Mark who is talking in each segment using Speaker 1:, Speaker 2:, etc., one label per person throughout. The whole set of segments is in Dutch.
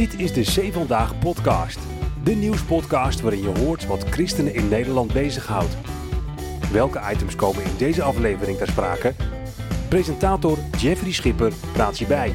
Speaker 1: Dit is de Zee Vandaag podcast. De nieuwspodcast waarin je hoort wat christenen in Nederland bezighoudt. Welke items komen in deze aflevering ter sprake? Presentator Jeffrey Schipper praat je bij.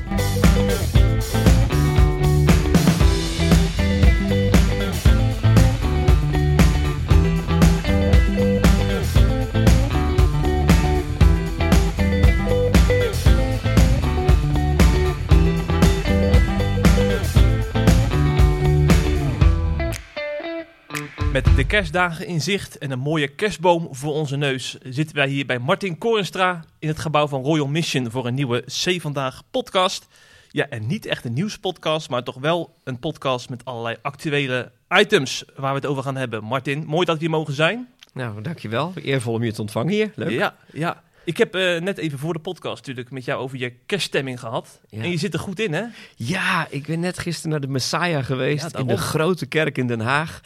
Speaker 2: Kerstdagen in zicht en een mooie kerstboom voor onze neus zitten wij hier bij Martin Korenstra in het gebouw van Royal Mission voor een nieuwe C Vandaag podcast. Ja, en niet echt een nieuwspodcast, maar toch wel een podcast met allerlei actuele items waar we het over gaan hebben. Martin, mooi dat we hier mogen zijn.
Speaker 3: Nou, dankjewel. Eervol om je te ontvangen hier. Leuk.
Speaker 2: Ja, ja. Ik heb eh, net even voor de podcast natuurlijk met jou over je kerststemming gehad.
Speaker 3: Ja.
Speaker 2: En je zit er goed in, hè?
Speaker 3: Ja, ik ben net gisteren naar de Messiah geweest
Speaker 2: Ja,
Speaker 3: in de grote kerk in Den Haag.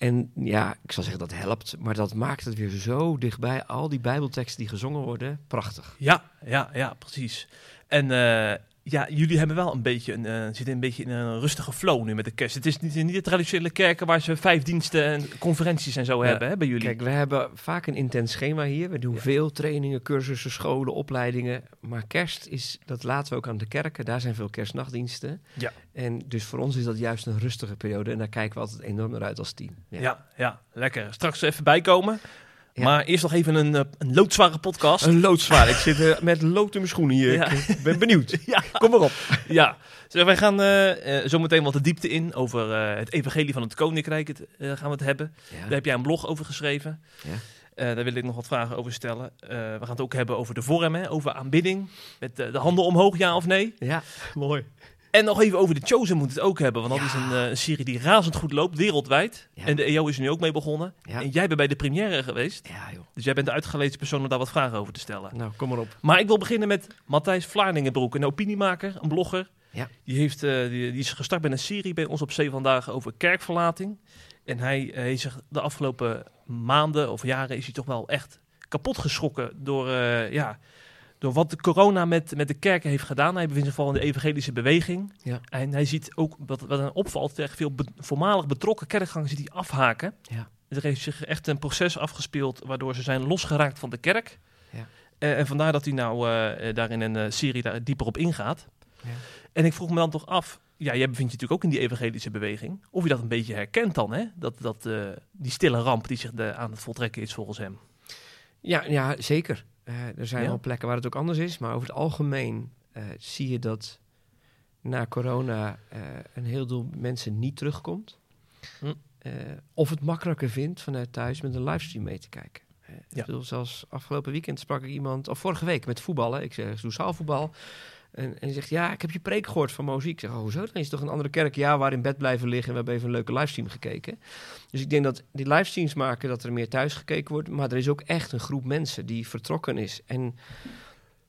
Speaker 3: En ja, ik zal zeggen dat helpt, maar dat maakt het weer zo dichtbij. Al die bijbelteksten die gezongen worden, prachtig.
Speaker 2: Ja, ja, ja, precies. En eh, ja, jullie hebben wel een beetje een, eh, zitten een beetje in een rustige flow nu met de kerst. Het is niet, niet de traditionele kerken waar ze vijf diensten en conferenties en zo
Speaker 3: Ja,
Speaker 2: hebben hè, bij jullie.
Speaker 3: Kijk, we hebben vaak een intens schema hier. We doen
Speaker 2: Ja.
Speaker 3: veel trainingen, cursussen, scholen, opleidingen. Maar kerst is, dat laten we ook aan de kerken. Daar zijn veel kerstnachtdiensten.
Speaker 2: Ja.
Speaker 3: En dus voor ons is dat juist een rustige periode. En daar kijken we altijd enorm naar uit als team.
Speaker 2: ja. ja, lekker. Straks even bijkomen.
Speaker 3: Ja.
Speaker 2: Maar eerst nog even een, eh, een loodzware podcast.
Speaker 3: Een loodzwaar. Ik zit eh, met lood in mijn schoenen hier.
Speaker 2: Ja.
Speaker 3: Ik ben benieuwd.
Speaker 2: Ja.
Speaker 3: Kom maar op.
Speaker 2: ja, dus wij gaan eh, eh, zo meteen wat de diepte in over eh, het evangelie van het koninkrijk. Het, eh, gaan we het hebben. Daar heb jij een blog over geschreven.
Speaker 3: Ja.
Speaker 2: Eh, daar wil ik nog wat vragen over stellen. Eh, we gaan het ook hebben over de vorm, hè, over aanbidding. Met eh, de handen omhoog, ja of nee.
Speaker 3: Ja, mooi.
Speaker 2: En nog even over de Chosen moet het ook hebben. Want dat is een, eh, een serie die razend goed loopt, wereldwijd. En de EO is er nu ook mee begonnen. En jij bent bij de première geweest.
Speaker 3: Ja, joh.
Speaker 2: Dus jij bent de uitgelezen persoon om daar wat vragen over te stellen.
Speaker 3: Nou, kom maar op.
Speaker 2: Maar ik wil beginnen met Matthijs Vlaardingenbroek, een opiniemaker, een blogger.
Speaker 3: Ja.
Speaker 2: Die, heeft, eh, die, die is gestart met een serie bij ons op Zee Vandaag over kerkverlating. En hij eh, heeft zich de afgelopen maanden of jaren is hij toch wel echt kapot geschrokken door, ja, door wat de corona met, met de kerken heeft gedaan. Hij bevindt zich vooral in de evangelische beweging.
Speaker 3: Ja.
Speaker 2: En hij ziet ook, wat, wat hem opvalt, echt veel be- voormalig betrokken kerkgangers die afhaken.
Speaker 3: Ja.
Speaker 2: Er heeft zich echt een proces afgespeeld waardoor ze zijn losgeraakt van de kerk.
Speaker 3: Ja.
Speaker 2: Eh, en vandaar dat hij nou eh, daar in een serie daar dieper op ingaat.
Speaker 3: Ja.
Speaker 2: En ik vroeg me dan toch af, ja, jij bevindt je natuurlijk ook in die evangelische beweging, of je dat een beetje herkent dan, hè? Dat, dat, die stille ramp die zich de, aan het voltrekken is volgens hem.
Speaker 3: Ja, ja zeker. Eh, er zijn
Speaker 2: Ja?
Speaker 3: wel plekken waar het ook anders is. Maar over het algemeen eh, zie je dat na corona eh, een heel deel mensen niet terugkomt.
Speaker 2: Hm.
Speaker 3: Of het makkelijker vindt vanuit thuis met een livestream mee te kijken.
Speaker 2: Ja.
Speaker 3: Ik bedoel, zelfs afgelopen weekend sprak ik iemand, of vorige week met voetballen. Ik zeg, ik doe zaalvoetbal. En, en zegt, ja, ik heb je preek gehoord van Mozie. Ik zeg, oh, hoezo? Dan is het toch een andere kerk? Ja, waar in bed blijven liggen. En we hebben even een leuke livestream gekeken. Dus ik denk dat die livestreams maken dat er meer thuis gekeken wordt. Maar er is ook echt een groep mensen die vertrokken is. En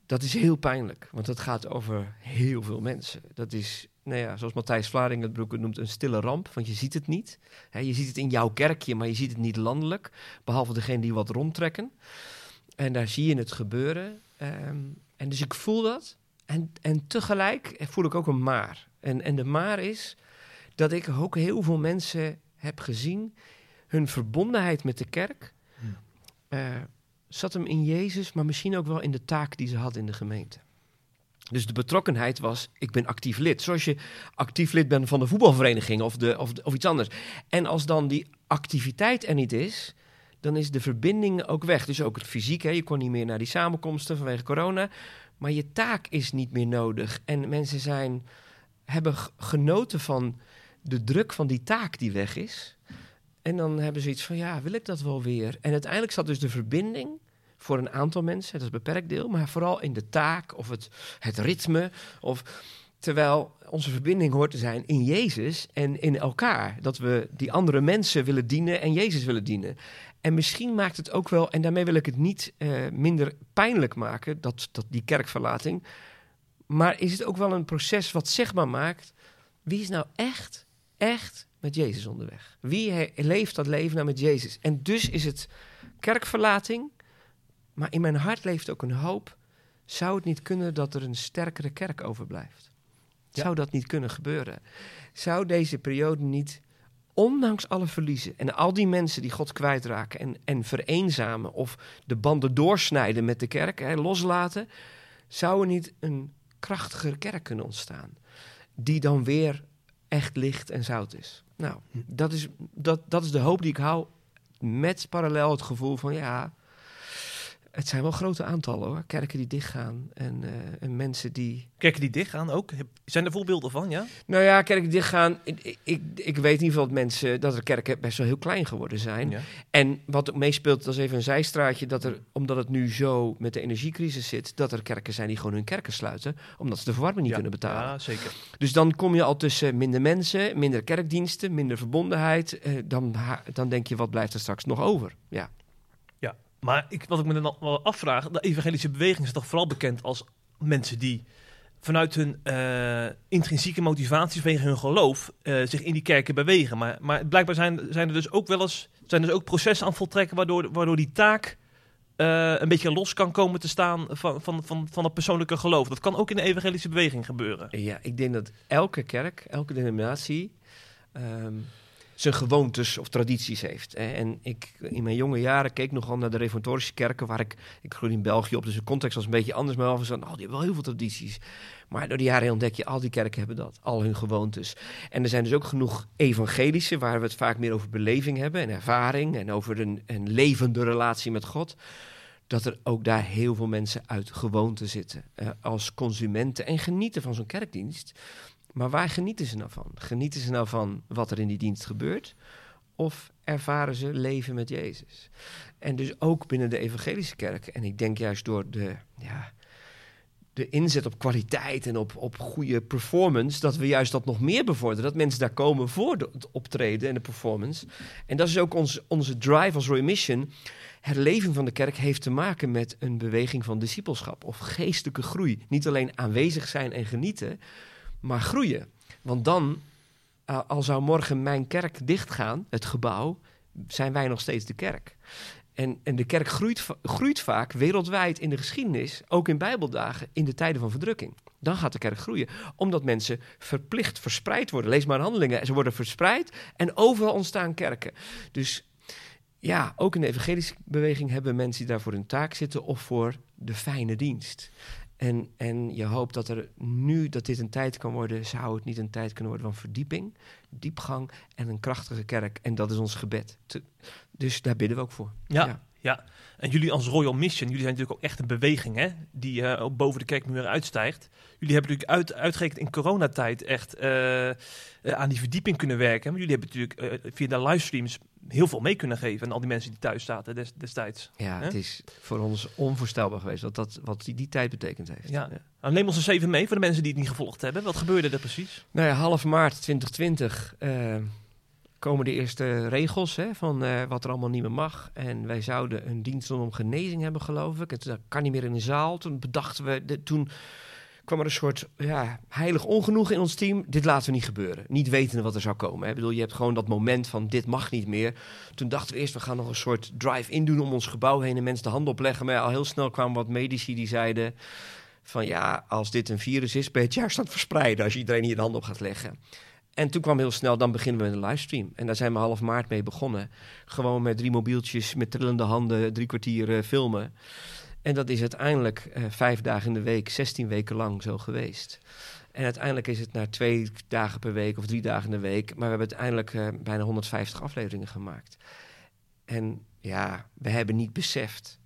Speaker 3: dat is heel pijnlijk. Want het gaat over heel veel mensen. Dat is, nou ja, zoals Matthijs Vlaarding het broek noemt, een stille ramp. Want je ziet het niet. Je ziet het in jouw kerkje, maar je ziet het niet landelijk. Behalve degene die wat rondtrekken. En daar zie je het gebeuren. Ehm, en dus ik voel dat. En, en tegelijk voel ik ook een maar. En, en de maar is dat ik ook heel veel mensen heb gezien. Hun verbondenheid met de kerk
Speaker 2: Hmm.
Speaker 3: eh, zat hem in Jezus, maar misschien ook wel in de taak die ze had in de gemeente. Dus de betrokkenheid was, ik ben actief lid. Zoals je actief lid bent van de voetbalvereniging of, de, of, of iets anders. En als dan die activiteit er niet is, dan is de verbinding ook weg. Dus ook het fysiek, hè. je kon niet meer naar die samenkomsten vanwege corona. Maar je taak is niet meer nodig. En mensen zijn, hebben genoten van de druk van die taak die weg is. En dan hebben ze iets van, ja, wil ik dat wel weer? En uiteindelijk zat dus de verbinding voor een aantal mensen, dat is een beperkt deel, maar vooral in de taak of het, het ritme. Of, terwijl onze verbinding hoort te zijn in Jezus en in elkaar. Dat we die andere mensen willen dienen en Jezus willen dienen. En misschien maakt het ook wel, en daarmee wil ik het niet eh, minder pijnlijk maken, dat, dat die kerkverlating. Maar is het ook wel een proces wat zichtbaar maakt, wie is nou echt, echt met Jezus onderweg? Wie leeft dat leven nou met Jezus? En dus is het kerkverlating, maar in mijn hart leeft ook een hoop. Zou het niet kunnen dat er een sterkere kerk overblijft?
Speaker 2: Ja.
Speaker 3: Zou dat niet kunnen gebeuren? Zou deze periode niet, ondanks alle verliezen en al die mensen die God kwijtraken en, en vereenzamen of de banden doorsnijden met de kerk, hè, loslaten, zou er niet een krachtigere kerk kunnen ontstaan? Die dan weer echt licht en zout is. Nou,
Speaker 2: Hm.
Speaker 3: dat is, dat, dat is de hoop die ik hou. Met parallel het gevoel van ja, het zijn wel grote aantallen hoor. Kerken die dichtgaan en, eh, en mensen die.
Speaker 2: Kerken die dichtgaan ook. Zijn er voorbeelden van, ja?
Speaker 3: Nou ja, kerken die dichtgaan. Ik, ik, ik weet in ieder geval dat mensen dat er kerken best wel heel klein geworden zijn.
Speaker 2: ja.
Speaker 3: En wat ook meespeelt, dat is even een zijstraatje, dat er, omdat het nu zo met de energiecrisis zit, dat er kerken zijn die gewoon hun kerken sluiten, omdat ze de verwarming niet
Speaker 2: ja.
Speaker 3: kunnen betalen.
Speaker 2: Ja, zeker.
Speaker 3: Dus dan kom je al tussen minder mensen, minder kerkdiensten, minder verbondenheid. Eh, dan, dan denk je, wat blijft er straks nog over? Ja.
Speaker 2: Maar ik, wat ik me dan wel afvraag, de evangelische beweging is toch vooral bekend als mensen die vanuit hun eh, intrinsieke motivaties, vanwege hun geloof, eh, zich in die kerken bewegen. Maar, maar blijkbaar zijn, zijn er dus ook wel eens zijn dus ook processen aan voltrekken waardoor, waardoor die taak eh, een beetje los kan komen te staan van, van, van, van het persoonlijke geloof. Dat kan ook in de evangelische beweging gebeuren.
Speaker 3: ja, ik denk dat elke kerk, elke denominatie ehm, zijn gewoontes of tradities heeft. hè. En ik, in mijn jonge jaren keek nogal naar de reformatorische kerken, waar ik, ik groeide in België op, dus de context was een beetje anders, maar af en oh, die hebben wel heel veel tradities. Maar door de jaren ontdek je, al die kerken hebben dat, al hun gewoontes. En er zijn dus ook genoeg evangelische, waar we het vaak meer over beleving hebben en ervaring en over een, een levende relatie met God. Dat er ook daar heel veel mensen uit gewoonte zitten. eh, als consumenten en genieten van zo'n kerkdienst. Maar waar genieten ze nou van? Genieten ze nou van wat er in die dienst gebeurt? Of ervaren ze leven met Jezus? En dus ook binnen de evangelische kerk. En ik denk juist door de, ja, de inzet op kwaliteit en op, op goede performance, dat we juist dat nog meer bevorderen. Dat mensen daar komen voor het optreden en de performance. En dat is ook ons, onze drive als Roy Mission. Herleving van de kerk heeft te maken met een beweging van discipelschap of geestelijke groei. Niet alleen aanwezig zijn en genieten, maar groeien. Want dan, uh, al zou morgen mijn kerk dichtgaan, het gebouw, zijn wij nog steeds de kerk. En, en de kerk groeit, groeit vaak wereldwijd in de geschiedenis, ook in Bijbeldagen, in de tijden van verdrukking. Dan gaat de kerk groeien, omdat mensen verplicht verspreid worden. Lees maar in handelingen, ze worden verspreid en overal ontstaan kerken. Dus ja, ook in de evangelische beweging hebben mensen die daarvoor een taak zitten of voor de fijne dienst. En, en je hoopt dat er nu, dat dit een tijd kan worden, zou het niet een tijd kunnen worden van verdieping, diepgang en een krachtige kerk. En dat is ons gebed. Te- dus daar bidden we ook voor.
Speaker 2: Ja,
Speaker 3: Ja.
Speaker 2: Ja. En jullie als Royal Mission, jullie zijn natuurlijk ook echt een beweging hè, die ook boven de kerkmuren uitstijgt. Jullie hebben natuurlijk uit, uitgerekend in coronatijd echt eh, eh, aan die verdieping kunnen werken. Maar jullie hebben natuurlijk via de livestreams heel veel mee kunnen geven aan al die mensen die thuis zaten des- destijds.
Speaker 3: Ja,
Speaker 2: Hè?
Speaker 3: het is voor ons onvoorstelbaar geweest wat, dat, wat die, die tijd betekend heeft.
Speaker 2: Ja. Nou, neem ons eens even mee voor de mensen die het niet gevolgd hebben. Wat gebeurde er precies?
Speaker 3: Nou ja, half maart 2020 eh, komen de eerste regels hè, van eh, wat er allemaal niet meer mag. En wij zouden een dienst om genezing hebben, geloof ik. En dat kan niet meer in de zaal. Toen bedachten we, toen kwam er een soort ja, heilig ongenoegen in ons team. Dit laten we niet gebeuren. Niet wetende wat er zou komen. Ik bedoel, je hebt gewoon dat moment van dit mag niet meer. Toen dachten we eerst, we gaan nog een soort drive-in doen om ons gebouw heen en mensen de hand opleggen. Maar al heel snel kwamen wat medici die zeiden van ja, als dit een virus is, ben je het juist aan het verspreiden als je iedereen hier de hand op gaat leggen. En toen kwam heel snel, dan beginnen we met een livestream. En daar zijn we half maart mee begonnen. Gewoon met drie mobieltjes, met trillende handen, drie kwartier eh, filmen. En dat is uiteindelijk eh, vijf dagen in de week, 16 weken lang zo geweest. En uiteindelijk is het naar twee dagen per week of drie dagen in de week. Maar we hebben uiteindelijk eh, bijna 150 afleveringen gemaakt. En ja, we hebben niet beseft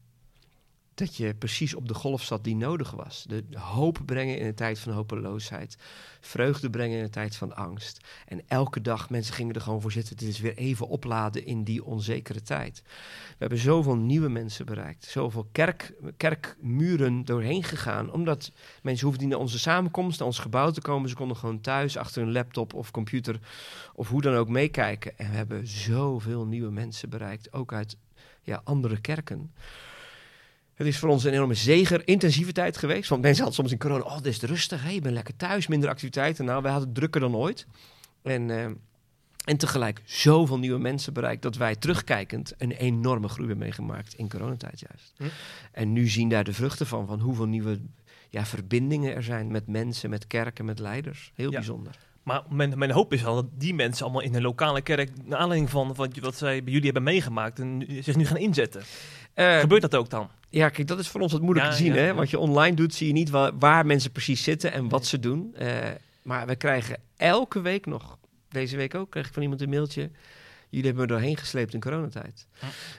Speaker 3: dat je precies op de golf zat die nodig was. De hoop brengen in een tijd van hopeloosheid. Vreugde brengen in een tijd van angst. En elke dag, mensen gingen er gewoon voor zitten. Dit is weer even opladen in die onzekere tijd. We hebben zoveel nieuwe mensen bereikt. Zoveel kerk, kerkmuren doorheen gegaan. Omdat mensen hoefden niet naar onze samenkomst, naar ons gebouw te komen. Ze konden gewoon thuis achter hun laptop of computer of hoe dan ook meekijken. En we hebben zoveel nieuwe mensen bereikt. Ook uit ja, andere kerken. Het is voor ons een enorme zeger, intensieve tijd geweest. Want mensen hadden soms in corona, oh, dit is rustig, hè? je bent lekker thuis, minder activiteiten. Nou, wij hadden het drukker dan ooit. En, eh, en tegelijk zoveel nieuwe mensen bereikt dat wij terugkijkend een enorme groei hebben meegemaakt in coronatijd juist.
Speaker 2: Hm.
Speaker 3: En nu zien daar de vruchten van, van hoeveel nieuwe ja, verbindingen er zijn met mensen, met kerken, met leiders. Heel
Speaker 2: Ja.
Speaker 3: bijzonder.
Speaker 2: Maar mijn, mijn hoop is al dat die mensen allemaal in een lokale kerk, naar aanleiding van wat, wat zij bij jullie hebben meegemaakt, en zich nu gaan inzetten.
Speaker 3: Eh,
Speaker 2: Gebeurt dat ook dan?
Speaker 3: Ja, kijk, dat is voor ons wat moeilijk
Speaker 2: Ja,
Speaker 3: te zien.
Speaker 2: ja,
Speaker 3: hè? Wat je online doet, zie je niet waar, waar mensen precies zitten en wat
Speaker 2: Nee.
Speaker 3: ze doen. Eh, maar we krijgen elke week nog, deze week ook, kreeg ik van iemand een mailtje. Jullie hebben me doorheen gesleept in coronatijd.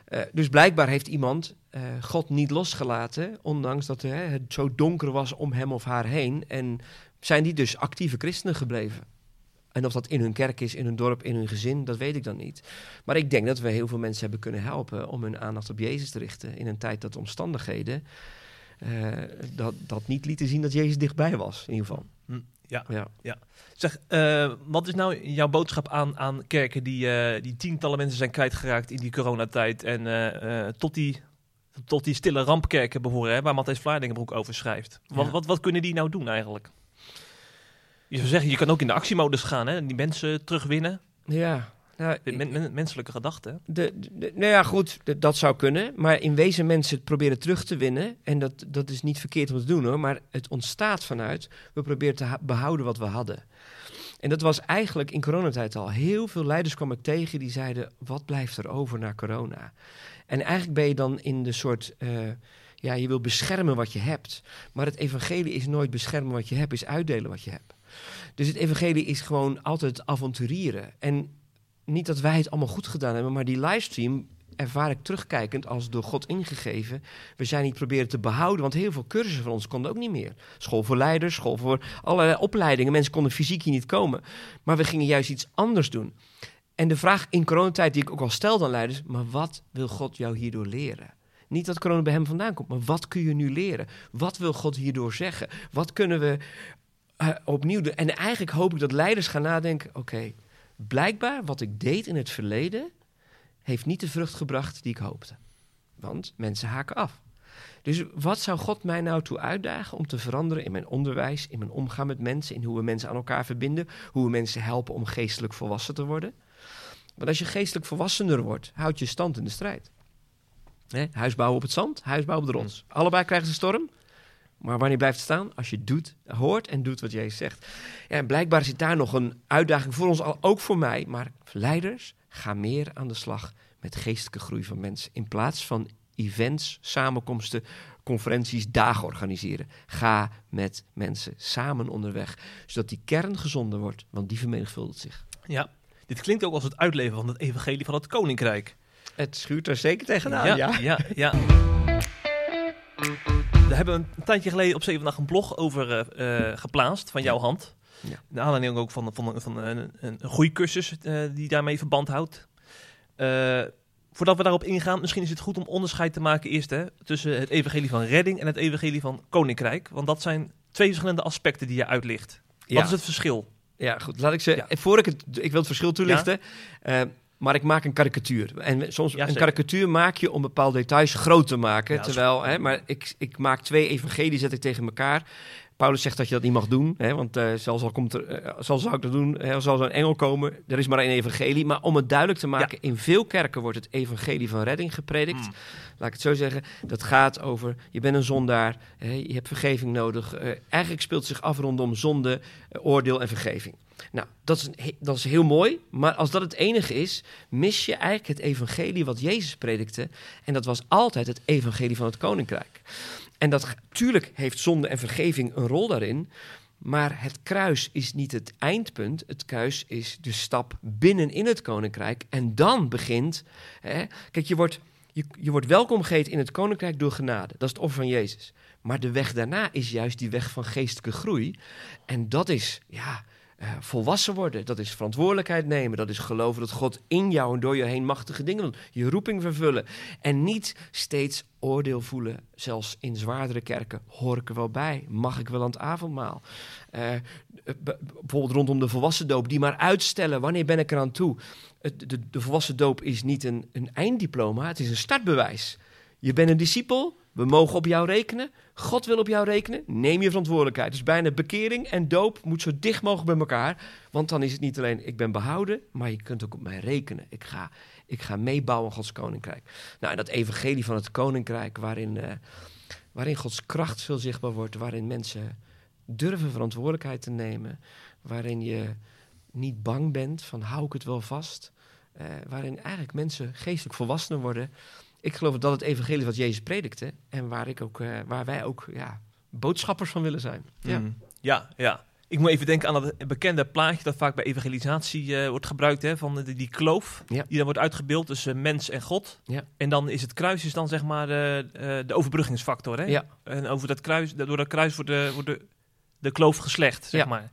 Speaker 3: Eh, dus blijkbaar heeft iemand eh, God niet losgelaten, ondanks dat het zo donker was om hem of haar heen. En zijn die dus actieve christenen gebleven? En of dat in hun kerk is, in hun dorp, in hun gezin, dat weet ik dan niet. Maar ik denk dat we heel veel mensen hebben kunnen helpen om hun aandacht op Jezus te richten. In een tijd dat de omstandigheden eh, dat, dat niet lieten zien dat Jezus dichtbij was, in ieder geval.
Speaker 2: Hm, ja.
Speaker 3: Ja.
Speaker 2: Zeg, eh, wat is nou jouw boodschap aan, aan kerken die, eh, die tientallen mensen zijn kwijtgeraakt in die coronatijd en tot, die, tot die stille rampkerken behoren, hè, waar Matthijs Vlaardingenbroek over schrijft? Wat,
Speaker 3: Ja.
Speaker 2: wat, wat kunnen die nou doen eigenlijk? Je zou zeggen, je kan ook in de actiemodus gaan, hè, en die mensen terugwinnen.
Speaker 3: Ja, nou,
Speaker 2: Dit men- men- menselijke gedachte. hè?
Speaker 3: De, de- nou ja, goed, dat zou kunnen. Maar in wezen mensen proberen terug te winnen. En dat, dat is niet verkeerd om te doen hoor. Maar het ontstaat vanuit, we proberen te behouden wat we hadden. En dat was eigenlijk in coronatijd al. Heel veel leiders kwam ik tegen die zeiden, wat blijft er over na corona? En eigenlijk ben je dan in de soort, eh, ja, je wil beschermen wat je hebt. Maar het evangelie is nooit beschermen wat je hebt, is uitdelen wat je hebt. Dus het evangelie is gewoon altijd avonturieren. En niet dat wij het allemaal goed gedaan hebben, maar die livestream ervaar ik terugkijkend als door God ingegeven. We zijn niet proberen te behouden, want heel veel cursussen van ons konden ook niet meer. School voor leiders, school voor allerlei opleidingen. Mensen konden fysiek hier niet komen. Maar we gingen juist iets anders doen. En de vraag in coronatijd die ik ook al stelde aan leiders, maar wat wil God jou hierdoor leren? Niet dat corona bij hem vandaan komt, maar wat kun je nu leren? Wat wil God hierdoor zeggen? Wat kunnen we eh, opnieuw doen? En eigenlijk hoop ik dat leiders gaan nadenken, oké, blijkbaar wat ik deed in het verleden heeft niet de vrucht gebracht die ik hoopte. Want mensen haken af. Dus wat zou God mij nou toe uitdagen om te veranderen in mijn onderwijs, in mijn omgaan met mensen, in hoe we mensen aan elkaar verbinden, hoe we mensen helpen om geestelijk volwassen te worden? Want als je geestelijk volwassener wordt, houd je stand in de strijd. Hè? Huis bouwen op het zand, huis bouwen op de rots. Allebei krijgen ze storm. Maar wanneer blijft het staan? Als je doet, hoort en doet wat Jezus zegt. Ja, en blijkbaar zit daar nog een uitdaging voor ons, al, ook voor mij. Maar leiders, ga meer aan de slag met geestelijke groei van mensen. In plaats van events, samenkomsten, conferenties, dagen organiseren. Ga met mensen samen onderweg. Zodat die kern gezonder wordt, want die vermenigvuldigt zich.
Speaker 2: Ja. Dit klinkt ook als het uitleven van het evangelie van het koninkrijk.
Speaker 3: Het schuurt er zeker tegenaan, ja.
Speaker 2: ja, ja. Daar hebben we een tijdje geleden op Zevendag een blog over eh, eh, geplaatst van jouw hand.
Speaker 3: Ja.
Speaker 2: Naar aanleiding ook van, van, van een, een groeicursus eh, die daarmee verband houdt. Voordat we daarop ingaan, misschien is het goed om onderscheid te maken eerst hè, tussen het evangelie van redding en het evangelie van koninkrijk. Want dat zijn twee verschillende aspecten die je uitlicht. Wat
Speaker 3: Ja.
Speaker 2: is het verschil?
Speaker 3: Ja, goed. Laat ik ze.
Speaker 2: Ja.
Speaker 3: Voor ik het. Ik wil het verschil toelichten. Maar ik maak een karikatuur. En soms
Speaker 2: Ja,
Speaker 3: een karikatuur maak je om bepaalde details groot te maken.
Speaker 2: Ja,
Speaker 3: terwijl, hè, maar ik, ik maak twee evangelieën zet ik tegen elkaar. Paulus zegt dat je dat niet mag doen. Hè, want eh, zelfs al komt er, eh, zelfs zou ik dat doen, hè, zal een engel komen. Er is maar één evangelie. Maar om het duidelijk te maken, in veel kerken wordt het evangelie van redding gepredikt.
Speaker 2: Hmm.
Speaker 3: Laat ik het zo zeggen. Dat gaat over, je bent een zondaar, hè, je hebt vergeving nodig. Eh, eigenlijk speelt het zich af rondom zonde, oordeel en vergeving. Nou, dat is, een dat is heel mooi. Maar als dat het enige is, mis je eigenlijk het evangelie wat Jezus predikte. En dat was altijd het evangelie van het koninkrijk. En dat, tuurlijk heeft zonde en vergeving een rol daarin. Maar het kruis is niet het eindpunt. Het kruis is de stap binnenin het koninkrijk. En dan begint. Hè, kijk, je wordt, je, je wordt welkom geheten in het koninkrijk door genade. Dat is het offer van Jezus. Maar de weg daarna is juist die weg van geestelijke groei. En dat is, ja, eh, volwassen worden. Dat is verantwoordelijkheid nemen. Dat is geloven dat God in jou en door je heen machtige dingen doet. Je roeping vervullen. En niet steeds oordeel voelen. Zelfs in zwaardere kerken. Hoor ik er wel bij? Mag ik wel aan het avondmaal? Eh, eh, bijvoorbeeld rondom de volwassen doop. Die maar uitstellen. Wanneer ben ik eraan toe? Het, de, de volwassen doop is niet een, een einddiploma. Het is een startbewijs. Je bent een discipel. We mogen op jou rekenen. God wil op jou rekenen. Neem je verantwoordelijkheid. Dus bijna bekering en doop moet zo dicht mogelijk bij elkaar. Want dan is het niet alleen ik ben behouden, maar je kunt ook op mij rekenen. Ik ga, ik ga meebouwen aan Gods koninkrijk. Nou, en dat evangelie van het koninkrijk, waarin, eh, waarin Gods kracht veel zichtbaar wordt, waarin mensen durven verantwoordelijkheid te nemen, waarin je niet bang bent van hou ik het wel vast, eh, waarin eigenlijk mensen geestelijk volwassener worden. Ik geloof dat het evangelie wat Jezus predikte en waar, ik ook, eh, waar wij ook ja, boodschappers van willen zijn. Ja.
Speaker 2: Mm. ja, ja. Ik moet even denken aan dat bekende plaatje dat vaak bij evangelisatie eh, wordt gebruikt, hè, van die, die kloof
Speaker 3: Ja.
Speaker 2: die dan wordt uitgebeeld tussen mens en God.
Speaker 3: Ja.
Speaker 2: En dan is het kruis is dan zeg maar eh, de overbruggingsfactor. Hè?
Speaker 3: Ja.
Speaker 2: En over dat kruis, door dat kruis wordt de, wordt de, de kloof geslecht, zeg maar.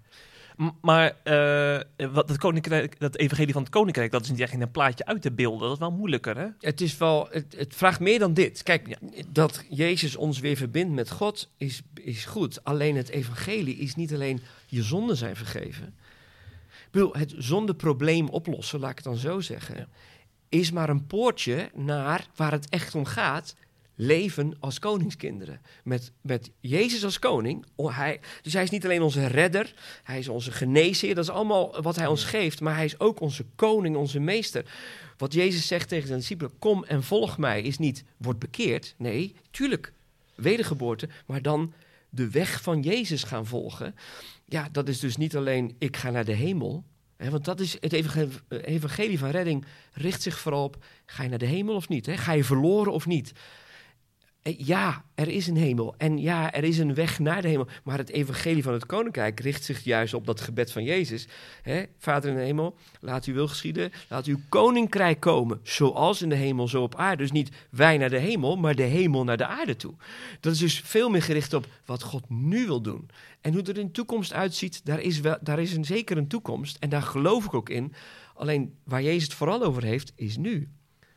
Speaker 2: Maar eh, wat het koninkrijk, dat evangelie van het koninkrijk, dat is niet echt in een plaatje uit te beelden. Dat is wel moeilijker, hè?
Speaker 3: Het, is wel, het, het vraagt meer dan dit. Kijk,
Speaker 2: Ja.
Speaker 3: dat Jezus ons weer verbindt met God is, is goed. Alleen het evangelie is niet alleen je zonden zijn vergeven. Ik bedoel, het zondeprobleem oplossen, laat ik het dan zo zeggen,
Speaker 2: Ja.
Speaker 3: is maar een poortje naar waar het echt om gaat. Leven als koningskinderen. Met, met Jezus als koning. Oh, hij, dus hij is niet alleen onze redder. Hij is onze geneesheer. Dat is allemaal wat hij ons geeft. Maar hij is ook onze koning, onze meester. Wat Jezus zegt tegen zijn discipelen: Kom en volg mij. Is niet word bekeerd. Nee, tuurlijk. Wedergeboorte. Maar dan de weg van Jezus gaan volgen. Ja, dat is dus niet alleen ik ga naar de hemel. Want dat is het evangel- evangelie van redding richt zich vooral op: ga je naar de hemel of niet? Ga je verloren of niet? Eh, Ja, er is een hemel. En ja, er is een weg naar de hemel. Maar het evangelie van het koninkrijk richt zich juist op dat gebed van Jezus. Vader in de hemel, laat uw wil geschieden. Laat uw koninkrijk komen. Zoals in de hemel, zo op aarde. Dus niet wij naar de hemel, maar de hemel naar de aarde toe. Dat is dus veel meer gericht op wat God nu wil doen. En hoe het er in de toekomst uitziet, daar is, wel, daar is een, zeker een toekomst. En daar geloof ik ook in. Alleen waar Jezus het vooral over heeft, is nu.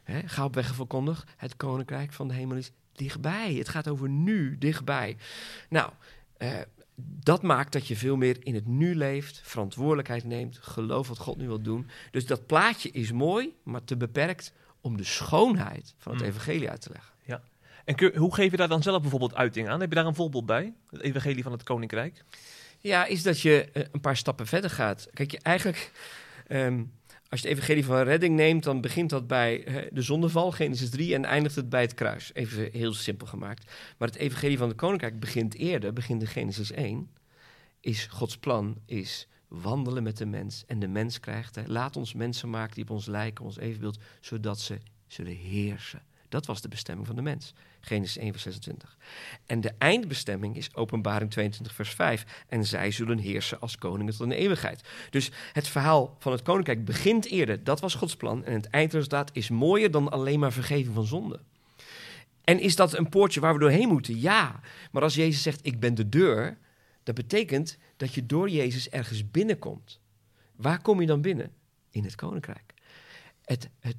Speaker 3: Hè, ga op weg verkondig. Het koninkrijk van de hemel is dichtbij. Het gaat over nu, dichtbij. Nou, eh, dat maakt dat je veel meer in het nu leeft, verantwoordelijkheid neemt, geloof wat God nu wil doen. Dus dat plaatje is mooi, maar te beperkt om de schoonheid van het
Speaker 2: Mm.
Speaker 3: evangelie uit te leggen.
Speaker 2: En kun- hoe geef je daar dan zelf bijvoorbeeld uiting aan? Heb je daar een voorbeeld bij? Het evangelie van het koninkrijk?
Speaker 3: Ja, is dat je eh, een paar stappen verder gaat. Kijk, je eigenlijk, ehm, als je het evangelie van redding neemt, dan begint dat bij de zondeval, Genesis 3, en eindigt het bij het kruis. Even heel simpel gemaakt. Maar het evangelie van het koninkrijk begint eerder, begint in Genesis 1. Is Gods plan, is wandelen met de mens. En de mens krijgt, hè, laat ons mensen maken die op ons lijken, ons evenbeeld, zodat ze zullen heersen. Dat was de bestemming van de mens. Genesis 1, vers 26. En de eindbestemming is Openbaring 22, vers 5. En zij zullen heersen als koningen tot in eeuwigheid. Dus het verhaal van het koninkrijk begint eerder. Dat was Gods plan. En het eindresultaat is mooier dan alleen maar vergeving van zonde. En is dat een poortje waar we doorheen moeten? Ja. Maar als Jezus zegt, ik ben de deur, dat betekent dat je door Jezus ergens binnenkomt. Waar kom je dan binnen? In het koninkrijk. Het, het,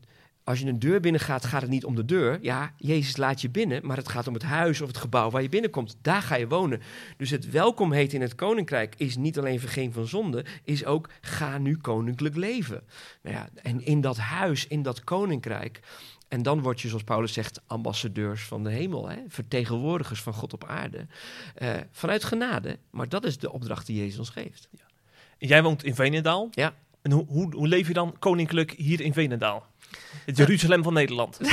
Speaker 3: als je een deur binnengaat, gaat het niet om de deur. Ja, Jezus laat je binnen, maar het gaat om het huis of het gebouw waar je binnenkomt. Daar ga je wonen. Dus het welkom heet in het koninkrijk is niet alleen vergeving van zonde, is ook ga nu koninklijk leven. Nou ja, en in dat huis, in dat koninkrijk, en dan word je, zoals Paulus zegt, ambassadeurs van de hemel, hè? vertegenwoordigers van God op aarde. Eh, vanuit genade, maar dat is de opdracht die Jezus ons geeft.
Speaker 2: En jij woont in Veenendaal.
Speaker 3: Ja.
Speaker 2: En hoe, hoe, hoe leef je dan koninklijk hier in Veenendaal? Het Jeruzalem van Nederland.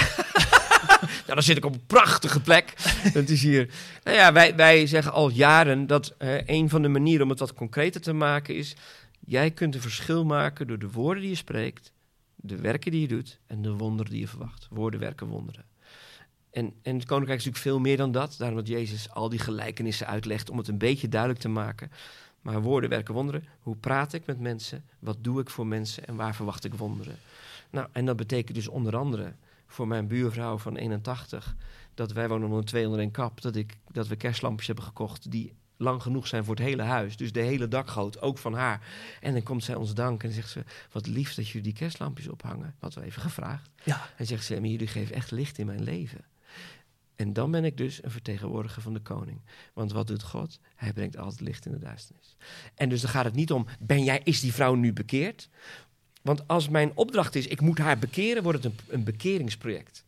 Speaker 3: Nou, dan zit ik op een prachtige plek. Dat is hier. Nou ja, wij, wij zeggen al jaren dat een van de manieren om het wat concreter te maken is. Jij kunt een verschil maken door de woorden die je spreekt, de werken die je doet en de wonderen die je verwacht. Woorden, werken, wonderen. En, en het koninkrijk is natuurlijk veel meer dan dat. Daarom dat Jezus al die gelijkenissen uitlegt om het een beetje duidelijk te maken. Maar woorden, werken, wonderen. Hoe praat ik met mensen? Wat doe ik voor mensen? En waar verwacht ik wonderen? Nou, en dat betekent dus onder andere voor mijn buurvrouw van 81, dat wij wonen onder twee onder één kap, dat, ik, dat we kerstlampjes hebben gekocht die lang genoeg zijn voor het hele huis. Dus de hele dakgoot, ook van haar. En dan komt zij ons danken en zegt ze, wat lief dat jullie die kerstlampjes ophangen. Wat we even gevraagd.
Speaker 2: Ja.
Speaker 3: En zegt ze, maar jullie geven echt licht in mijn leven. En dan ben ik dus een vertegenwoordiger van de koning. Want wat doet God? Hij brengt altijd licht in de duisternis. En dus dan gaat het niet om, ben jij, is die vrouw nu bekeerd? Want als mijn opdracht is, ik moet haar bekeren, wordt het een, een bekeringsproject.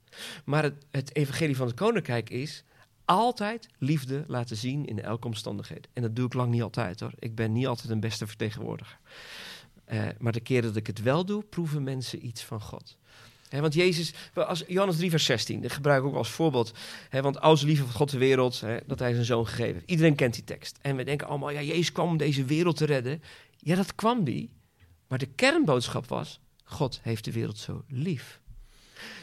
Speaker 3: Maar het, het evangelie van het koninkrijk is altijd liefde laten zien in elke omstandigheid. En dat doe ik lang niet altijd hoor. Ik ben niet altijd een beste vertegenwoordiger. Eh, maar de keer dat ik het wel doe, proeven mensen iets van God. Want Jezus, als Johannes 3, vers 16, dat gebruik ik ook als voorbeeld. Want als liefde van God de wereld, dat hij zijn zoon gegeven heeft. Iedereen kent die tekst. En we denken allemaal, ja, Jezus kwam om deze wereld te redden. Ja, dat kwam die. Maar de kernboodschap was, God heeft de wereld zo lief.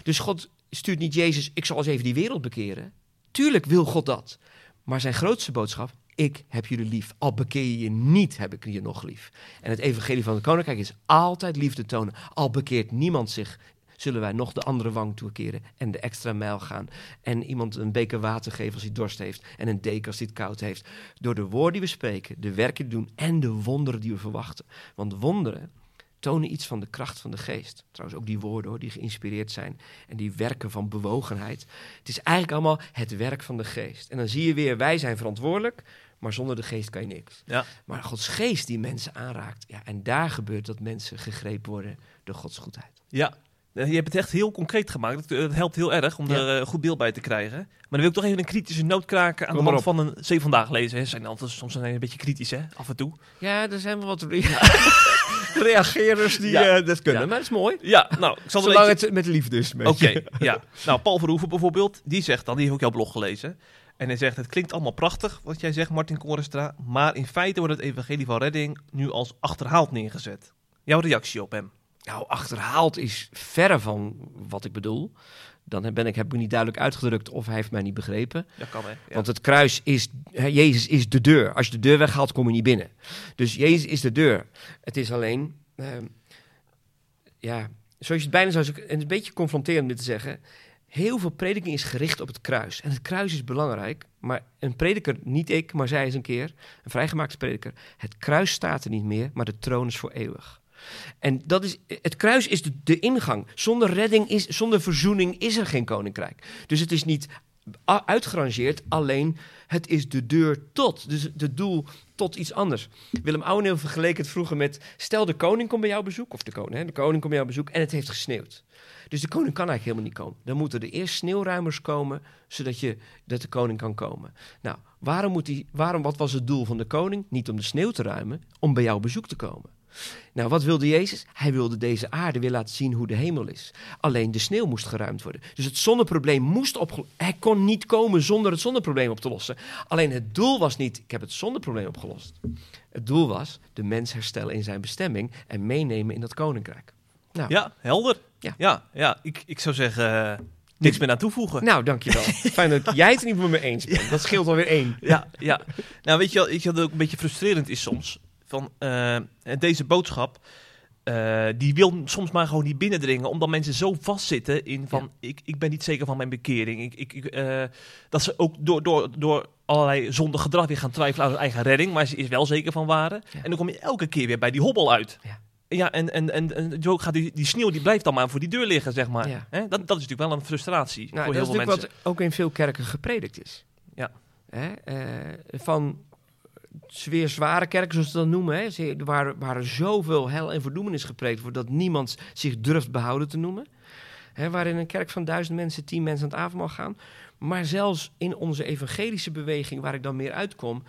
Speaker 3: Dus God stuurt niet Jezus, ik zal eens even die wereld bekeren. Tuurlijk wil God dat. Maar zijn grootste boodschap, ik heb jullie lief. Al bekeer je je niet, heb ik je nog lief. En het evangelie van het koninkrijk is altijd liefde tonen. Al bekeert niemand zich, zullen wij nog de andere wang toekeren en de extra mijl gaan. En iemand een beker water geven als hij dorst heeft en een deken als hij het koud heeft. Door de woorden die we spreken, de werken die we doen en de wonderen die we verwachten. Want wonderen tonen iets van de kracht van de geest. Trouwens ook die woorden hoor, die geïnspireerd zijn en die werken van bewogenheid. Het is eigenlijk allemaal het werk van de geest. En dan zie je weer, wij zijn verantwoordelijk, maar zonder de geest kan je niks.
Speaker 2: Ja.
Speaker 3: Maar Gods geest die mensen aanraakt. Ja, en daar gebeurt dat mensen gegrepen worden door Gods goedheid.
Speaker 2: Ja, je hebt het echt heel concreet gemaakt. Dat, dat helpt heel erg om
Speaker 3: Ja.
Speaker 2: er eh, een goed beeld bij te krijgen. Maar dan wil ik toch even een kritische noot kraken aan
Speaker 3: Kom
Speaker 2: de hand van een Zee Vandaag lezen. Hè. Ze zijn altijd soms een beetje kritisch, hè, af en toe.
Speaker 3: Ja, er zijn wel wat reagerers die
Speaker 2: Ja.
Speaker 3: eh, dat kunnen.
Speaker 2: Ja.
Speaker 3: Maar dat is mooi.
Speaker 2: Ja, nou, ik zal er
Speaker 3: Zolang het met liefde is.
Speaker 2: Oké, ja. Nou, Paul Verhoeven bijvoorbeeld, die zegt dan, die heeft ook jouw blog gelezen. En hij zegt, het klinkt allemaal prachtig wat jij zegt, Martin Korenstra. Maar in feite wordt het evangelie van redding nu als achterhaald neergezet. Jouw reactie op hem?
Speaker 3: Nou, achterhaald is verre van wat ik bedoel. Dan ben ik, heb ik niet duidelijk uitgedrukt of hij heeft mij niet begrepen.
Speaker 2: Dat kan, hè? Ja.
Speaker 3: Want het kruis is, hè, Jezus is de deur. Als je de deur weghaalt, kom je niet binnen. Dus Jezus is de deur. Het is alleen, ehm, ja, zoals je het bijna zou zeggen, en een beetje confronterend om dit te zeggen. Heel veel prediking is gericht op het kruis. En het kruis is belangrijk, maar een prediker, niet ik, maar zij is een keer, een vrijgemaakte prediker. Het kruis staat er niet meer, maar de troon is voor eeuwig. En dat is, het kruis is de, de ingang. Zonder redding, is, zonder verzoening is er geen koninkrijk. Dus het is niet uitgerangeerd, alleen het is de deur tot. Dus het doel tot iets anders. Willem Ouweneel vergeleek het vroeger met... stel de koning komt bij jou bezoek, of de koning, hè, de koning komt bij jou bezoek en het heeft gesneeuwd. Dus de koning kan eigenlijk helemaal niet komen. Dan moeten er eerst sneeuwruimers komen, zodat je, dat de koning kan komen. Nou, waarom moet die, waarom, wat was het doel van de koning? Niet om de sneeuw te ruimen, om bij jou bezoek te komen. Nou, wat wilde Jezus? Hij wilde deze aarde weer laten zien hoe de hemel is. Alleen de sneeuw moest geruimd worden. Dus het zonneprobleem moest opgelost Hij kon niet komen zonder het zonneprobleem op te lossen. Alleen het doel was niet, ik heb het zonneprobleem opgelost. Het doel was de mens herstellen in zijn bestemming en meenemen in dat koninkrijk. Nou,
Speaker 2: Ja, helder.
Speaker 3: Ja.
Speaker 2: ja, ja. Ik, ik zou zeggen, eh, niks meer aan toevoegen.
Speaker 3: nou dankjewel. Fijn dat jij het er niet met me eens bent. Dat scheelt alweer één.
Speaker 2: Ja, ja. Nou, weet je wel, weet je wat ook een beetje frustrerend is soms? Van, eh, deze boodschap, eh, die wil soms maar gewoon niet binnendringen, omdat mensen zo vastzitten in van, ik, ik ben niet zeker van mijn bekering. Ik, ik, ik, eh, dat ze ook door, door, door allerlei zondig gedrag weer gaan twijfelen aan hun eigen redding, maar ze is wel zeker van waarde.
Speaker 3: Ja.
Speaker 2: En dan kom je elke keer weer bij die hobbel uit.
Speaker 3: Ja.
Speaker 2: Ja, en, en, en, en zo gaat die, die sneeuw die blijft dan maar voor die deur liggen, zeg maar.
Speaker 3: Ja.
Speaker 2: Dat, dat is natuurlijk wel een frustratie
Speaker 3: Nou,
Speaker 2: voor
Speaker 3: dat
Speaker 2: heel
Speaker 3: is
Speaker 2: veel
Speaker 3: natuurlijk
Speaker 2: mensen.
Speaker 3: wat ook in veel kerken gepredikt is.
Speaker 2: Ja.
Speaker 3: Van zware kerken, zoals ze dat noemen, hè? waar, waar zoveel hel en verdoemenis gepreekt wordt dat niemand zich durft behouden te noemen. Hè, waar in een kerk van duizend mensen, tien mensen aan het avondmaal gaan. Maar zelfs in onze evangelische beweging, waar ik dan meer uitkom,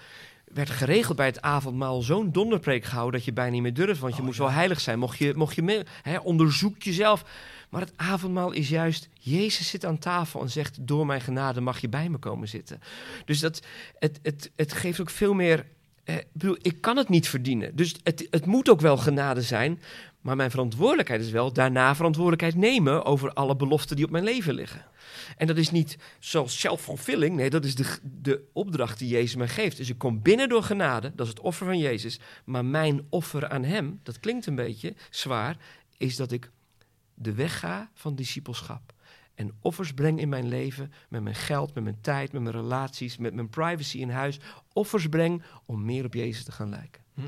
Speaker 3: werd geregeld bij het avondmaal zo'n donderpreek gehouden dat je bijna niet meer durft. Want je
Speaker 2: Oh,
Speaker 3: moest
Speaker 2: ja.
Speaker 3: wel heilig zijn. Mocht je, mocht je mee, hè, onderzoek jezelf. Maar het avondmaal is juist, Jezus zit aan tafel en zegt, door mijn genade mag je bij me komen zitten. Dus dat, het, het, het geeft ook veel meer, ik bedoel, ik kan het niet verdienen. Dus het, het moet ook wel genade zijn. Maar mijn verantwoordelijkheid is wel daarna verantwoordelijkheid nemen over alle beloften die op mijn leven liggen. En dat is niet zoals self-fulfilling. Nee, dat is de, de opdracht die Jezus mij geeft. Dus ik kom binnen door genade, dat is het offer van Jezus. Maar mijn offer aan hem, dat klinkt een beetje zwaar, is dat ik de weg ga van discipelschap. En offers breng in mijn leven, met mijn geld, met mijn tijd, met mijn relaties, met mijn privacy in huis. Offers breng om meer op Jezus te gaan lijken.
Speaker 2: Hm.